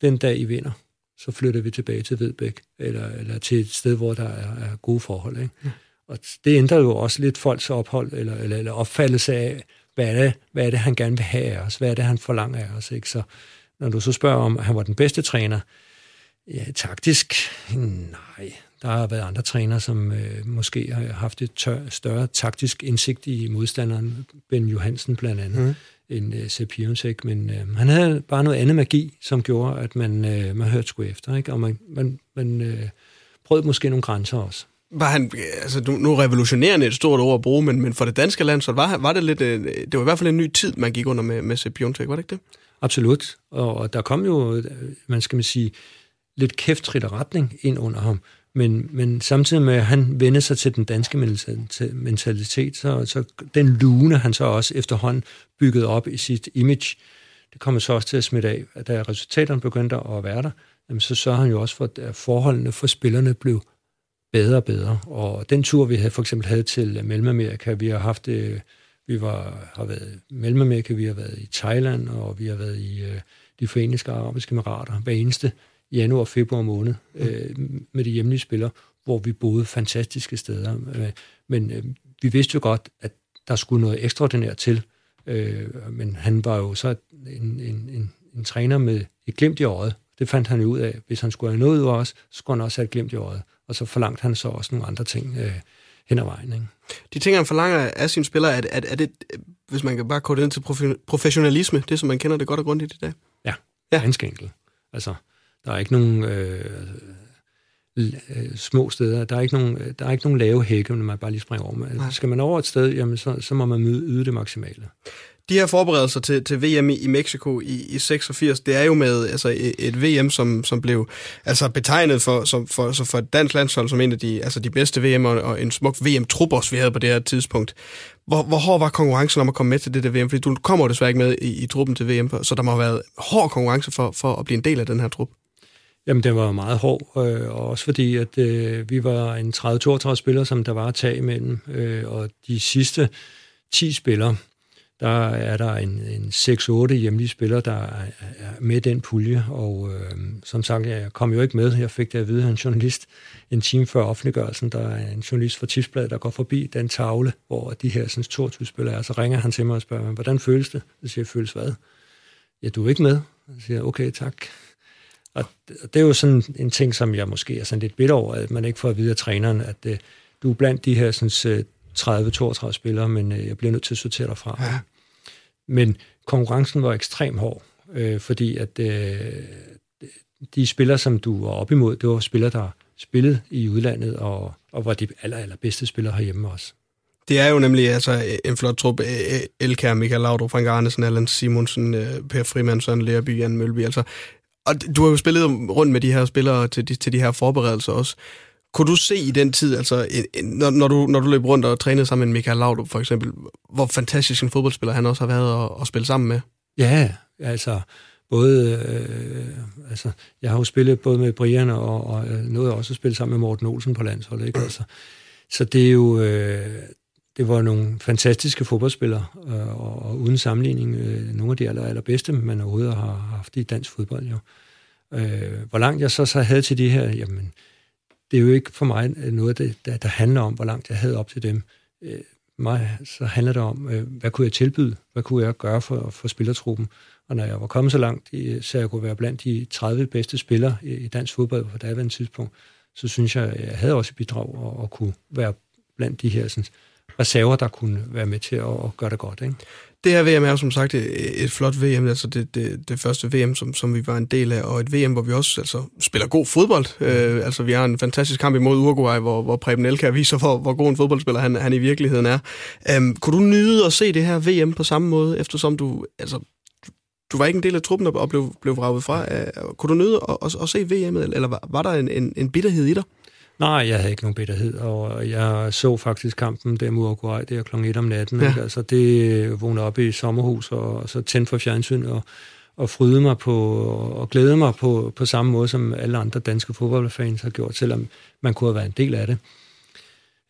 den dag I vinder, så flytter vi tilbage til Vedbæk, eller, eller til et sted, hvor der er, er gode forhold. Ikke? Ja. Og det ændrer jo også lidt folks ophold, eller, eller, eller opfattelse af, hvad er, det, hvad er det, han gerne vil have af os? Hvad er det, han forlanger af os? Ikke? Så når du så spørger om, han var den bedste træner, ja, taktisk, nej. Der har været andre trænere, som øh, måske har haft et tør, større taktisk indsigt i modstanderen. Ben Johansen blandt andet, mm. end øh, Sepp Piontek. Men øh, han havde bare noget andet magi, som gjorde, at man, øh, man hørte sgu efter. Ikke? Og man, man, man øh, prøvede måske nogle grænser også. Var han, altså nu, nu revolutionerende et stort ord at bruge, men, men for det danske land, så var, var det lidt, øh, det var i hvert fald en ny tid, man gik under med, med Sepp Piontek, var det ikke det? Absolut, og, og der kom jo, øh, man skal man sige, lidt kæftrit og retning ind under ham, men, men samtidig med, at han vendte sig til den danske mentalitet, så, så den lune, han så også efterhånden byggede op i sit image, det kommer så også til at smitte af. At da resultaterne begyndte at være der, jamen, så sørger han jo også for, at forholdene for spillerne blev bedre og bedre. Og den tur, vi havde, for eksempel havde til Mellemamerika, vi har haft det, vi var, har været i Mellemamerika, vi har været i Thailand, og vi har været i øh, de forenede arabiske emirater hver eneste januar og februar måned øh, med de hjemlige spillere, hvor vi boede fantastiske steder. Øh, men øh, vi vidste jo godt, at der skulle noget ekstraordinært til. Øh, men han var jo så en, en, en, en træner med et glimt i øjet. Det fandt han jo ud af. Hvis han skulle have noget ud af os, så skulle han også have et glimt i øjet og så forlangte han så også nogle andre ting øh, hen ad vejen. Ikke? De ting, han forlanger af sine spillere, er, er, er det, hvis man kan bare kode ind til professionalisme, det som man kender det godt og grundigt i dag? Ja, ja. ganske enkelt. Altså, der er ikke nogen øh, øh, små steder, der er ikke nogen, der er ikke nogen lave hække, når man bare lige springer over. Men, skal man over et sted, jamen, så, så må man yde det maksimale de her forberedelser til, til VM i, i Mexico i, i 86, det er jo med altså, et, et VM, som, som blev altså, betegnet for, som, for, så for et dansk landshold som en af de, altså, de bedste VM, og, og en smuk VM-trup også, vi havde på det her tidspunkt. Hvor, hvor hård var konkurrencen om at komme med til det der VM? Fordi du kommer desværre ikke med i, i truppen til VM, så der må have været hård konkurrence for, for at blive en del af den her trup. Jamen, den var meget hård, øh, og også fordi, at øh, vi var en 30-32 spillere, som der var at tage imellem, øh, og de sidste 10 spillere, der er der en, en 6-8 hjemlige spillere, der er, er med den pulje, og øh, som sagt, jeg kom jo ikke med. Jeg fik det at vide af en journalist en time før offentliggørelsen, der er en journalist fra Tipsbladet, der går forbi den tavle, hvor de her sådan, 22 spillere er, så ringer han til mig og spørger, hvordan føles det? Så siger jeg, føles hvad? Ja, du er ikke med? Så siger jeg, okay, tak. Og det er jo sådan en ting, som jeg måske er sådan lidt bitter over, at man ikke får at vide af træneren, at øh, du er blandt de her sådan, øh, 30-32 spillere, men øh, jeg bliver nødt til at sortere derfra. Ja. Men konkurrencen var ekstremt hård, øh, fordi at øh, de spillere, som du var op imod, det var spillere, der spillede i udlandet, og, og var de aller, aller bedste spillere herhjemme også. Det er jo nemlig altså, en flot trup. Elkær, Michael Laudrup, Frank Arnesen, Allan Simonsen, øh, Per Frimand, Søren Lerby, Jan Mølby. Altså, og du har jo spillet rundt med de her spillere til de, til de her forberedelser også. Kunne du se i den tid, altså, når, når, du, når du løb rundt og trænede sammen med Michael Laudrup for eksempel, hvor fantastisk en fodboldspiller han også har været at, at spille sammen med? Ja, altså både, øh, altså, jeg har jo spillet både med Brian og, og øh, noget også at spille sammen med Morten Olsen på landsholdet, ikke? Altså, så det er jo, øh, det var nogle fantastiske fodboldspillere, øh, og, og uden sammenligning øh, nogle af de aller, allerbedste, man overhovedet har haft i dansk fodbold, jo. Øh, hvor langt jeg så, så havde til de her, jamen, det er jo ikke for mig øh, noget, der, der handler om, hvor langt jeg havde op til dem. Øh, mig så handler det om, øh, hvad kunne jeg tilbyde? Hvad kunne jeg gøre for, for spillertruppen? Og når jeg var kommet så langt, øh, så jeg kunne være blandt de 30 bedste spillere i dansk fodbold på daværende tidspunkt, så synes jeg, jeg havde også bidrag og, og kunne være blandt de her sådan, reserver, der kunne være med til at, at gøre det godt. Ikke? Det her VM er som sagt et, et flot VM, altså det, det, det første VM, som, som vi var en del af, og et VM, hvor vi også altså, spiller god fodbold. Mm. Øh, altså vi har en fantastisk kamp imod Uruguay, hvor, hvor Preben Elkær viser, hvor, hvor god en fodboldspiller han, han i virkeligheden er. Um, kunne du nyde at se det her VM på samme måde, eftersom du, altså, du var ikke en del af truppen og blev, blev vraget fra. Uh, kunne du nyde at, at, at se VM'et, eller var, var der en, en, en bitterhed i dig? Nej, jeg havde ikke nogen bitterhed, og jeg så faktisk kampen der mod Uruguay, der kl. 1 om natten. Ja. Ikke? Altså, det vågnede op i sommerhus, og, og så tændte for fjernsyn, og, og fryde mig på, og glæde mig på, på samme måde, som alle andre danske fodboldfans har gjort, selvom man kunne have været en del af det.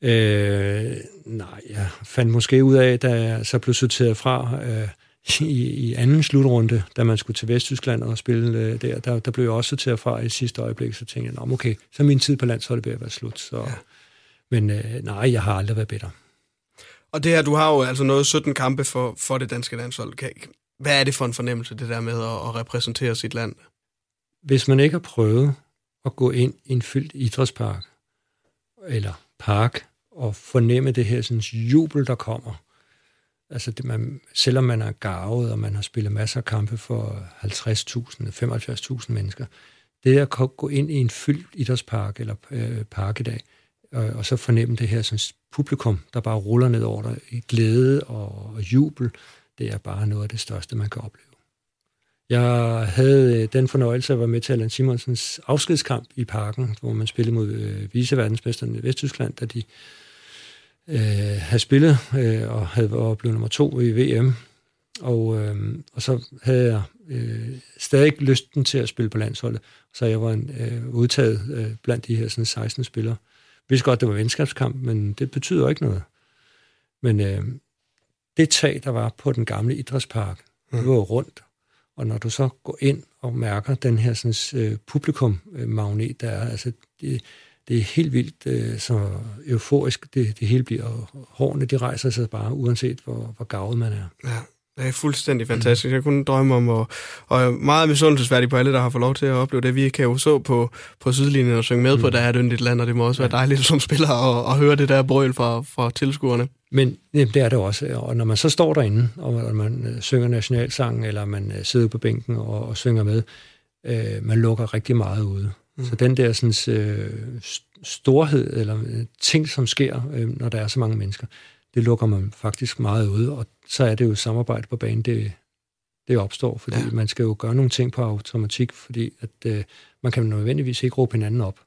Øh, nej, jeg fandt måske ud af, da jeg så blev sorteret fra, øh, i, i anden slutrunde, da man skulle til Vesttyskland og spille øh, der, der, der blev jeg også sorteret fra i sidste øjeblik, så tænkte jeg, okay, så min tid på landsholdet ved at være slut. Så, ja. Men øh, nej, jeg har aldrig været bedre. Og det her, du har jo altså noget 17 kampe for, for det danske landshold. Hvad er det for en fornemmelse, det der med at, at repræsentere sit land? Hvis man ikke har prøvet at gå ind i en fyldt idrætspark, eller park, og fornemme det her sådan, jubel, der kommer, Altså, det, man, selvom man er gavet, og man har spillet masser af kampe for 50.000, 75.000 mennesker, det at gå ind i en fyldt idrætspark eller øh, park i dag, og, og så fornemme det her sådan, publikum, der bare ruller ned over dig i glæde og, og jubel, det er bare noget af det største, man kan opleve. Jeg havde øh, den fornøjelse at være med til Allan Simonsens afskedskamp i parken, hvor man spillede mod øh, viceverdensmesterne i Vesttyskland, da de øh, havde spillet øh, og havde været blevet nummer to i VM. Og, øh, og så havde jeg øh, stadig lysten til at spille på landsholdet, så jeg var en, øh, udtaget øh, blandt de her sådan 16 spillere. Jeg vidste godt, det var venskabskamp, men det betyder ikke noget. Men øh, det tag, der var på den gamle idrætspark, mm. det var rundt. Og når du så går ind og mærker den her sådan, øh, publikum-magnet, der er, altså det, det er helt vildt øh, så euforisk, det, det hele bliver. Hårene, de rejser sig bare, uanset hvor, hvor gavet man er. Ja. Det er fuldstændig fantastisk. Jeg kunne drømme om, og, og er meget misundelsesværdig på alle, der har fået lov til at opleve det. Vi kan jo så på, på sidelinjen og synge med mm. på, der er et yndigt land, og det må også være dejligt som spiller at, at høre det der brøl fra, fra tilskuerne. Men jamen, det er det også, og når man så står derinde, og man øh, synger nationalsangen, eller man øh, sidder på bænken og, og synger med, øh, man lukker rigtig meget ude. Mm. Så den der sådan, øh, storhed, eller øh, ting, som sker, øh, når der er så mange mennesker, det lukker man faktisk meget ud, og så er det jo samarbejde på banen, det, det opstår, fordi ja. man skal jo gøre nogle ting på automatik, fordi at, øh, man kan nødvendigvis ikke råbe hinanden op.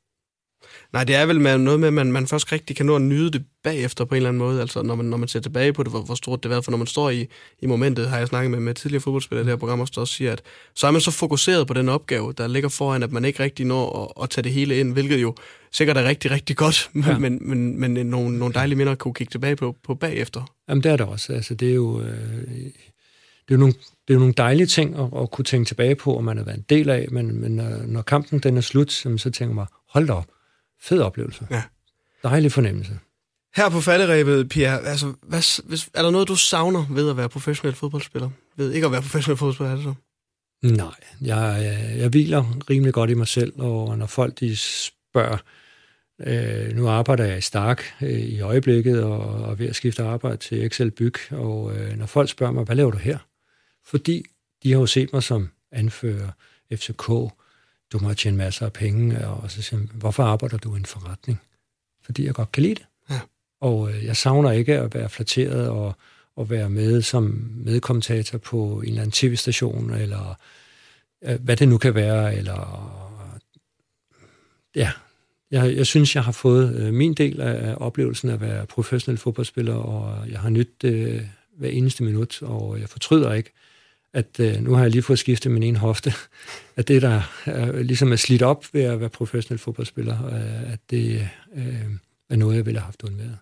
Nej, det er vel med noget med, at man, man først rigtig kan nå at nyde det bagefter på en eller anden måde. Altså, når man, når man ser tilbage på det, hvor, hvor stort det har været. For når man står i, i momentet, har jeg snakket med, med tidligere fodboldspillere i det her program, også, også siger, at så er man så fokuseret på den opgave, der ligger foran, at man ikke rigtig når at, at tage det hele ind, hvilket jo sikkert er rigtig, rigtig godt, ja. men, men, men nogle, nogle dejlige minder kunne kigge tilbage på, på bagefter. Jamen, det er det også. Altså, det er jo... Øh, det er jo nogle, det er jo nogle dejlige ting at, at kunne tænke tilbage på, og man har været en del af, men, men når, når kampen den er slut, så tænker man, hold da op, Fed oplevelse. Ja. Dejlig fornemmelse. Her på falderæbet, Pierre, altså, hvad, hvis, er der noget, du savner ved at være professionel fodboldspiller? Ved ikke at være professionel fodboldspiller, er det så? Nej, jeg, jeg, jeg hviler rimelig godt i mig selv, og når folk de spørger, øh, nu arbejder jeg i Stark øh, i øjeblikket, og, og ved at skifte arbejde til Excel Byg, og øh, når folk spørger mig, hvad laver du her? Fordi de har jo set mig som anfører FCK, du må tjene masser af penge, og så siger hvorfor arbejder du i en forretning? Fordi jeg godt kan lide det. Ja. Og øh, jeg savner ikke at være flatteret og, og være med som medkommentator på en eller anden tv-station, eller øh, hvad det nu kan være, eller ja, jeg, jeg synes, jeg har fået øh, min del af oplevelsen af at være professionel fodboldspiller, og jeg har nydt øh, hver eneste minut, og jeg fortryder ikke, at øh, nu har jeg lige fået skiftet min ene hofte, at det, der øh, ligesom er slidt op ved at være professionel fodboldspiller, øh, at det øh, er noget, jeg ville have haft undværet.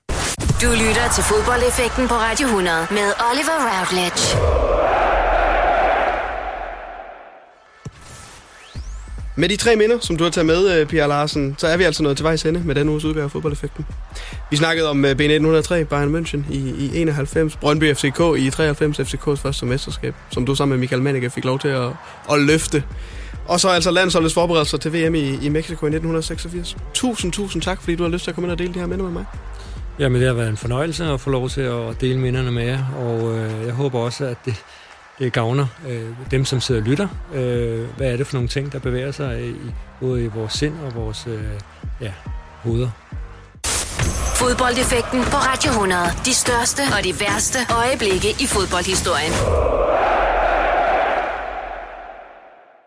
Du lytter til fodboldeffekten på Radio 100 med Oliver Routledge. Med de tre minder, som du har taget med, øh, Pia Larsen, så er vi altså nået til vejs ende med den uges udgave af fodboldeffekten. Vi snakkede om øh, B1903, Bayern München i, i 91, Brøndby FCK i 93, FCK's første mesterskab, som du sammen med Michael Manneke fik lov til at, at løfte. Og så altså landsholdets forberedelser til VM i, i Mexico i 1986. Tusind, tusind tak, fordi du har lyst til at komme ind og dele de her minder med mig. Jamen, det har været en fornøjelse at få lov til at dele minderne med jer, og øh, jeg håber også, at det, det gavner øh, dem, som sidder og lytter. Øh, hvad er det for nogle ting, der bevæger sig i, både i vores sind og vores øh, ja, hoveder. Fodboldeffekten på Radio 100. De største og de værste øjeblikke i fodboldhistorien.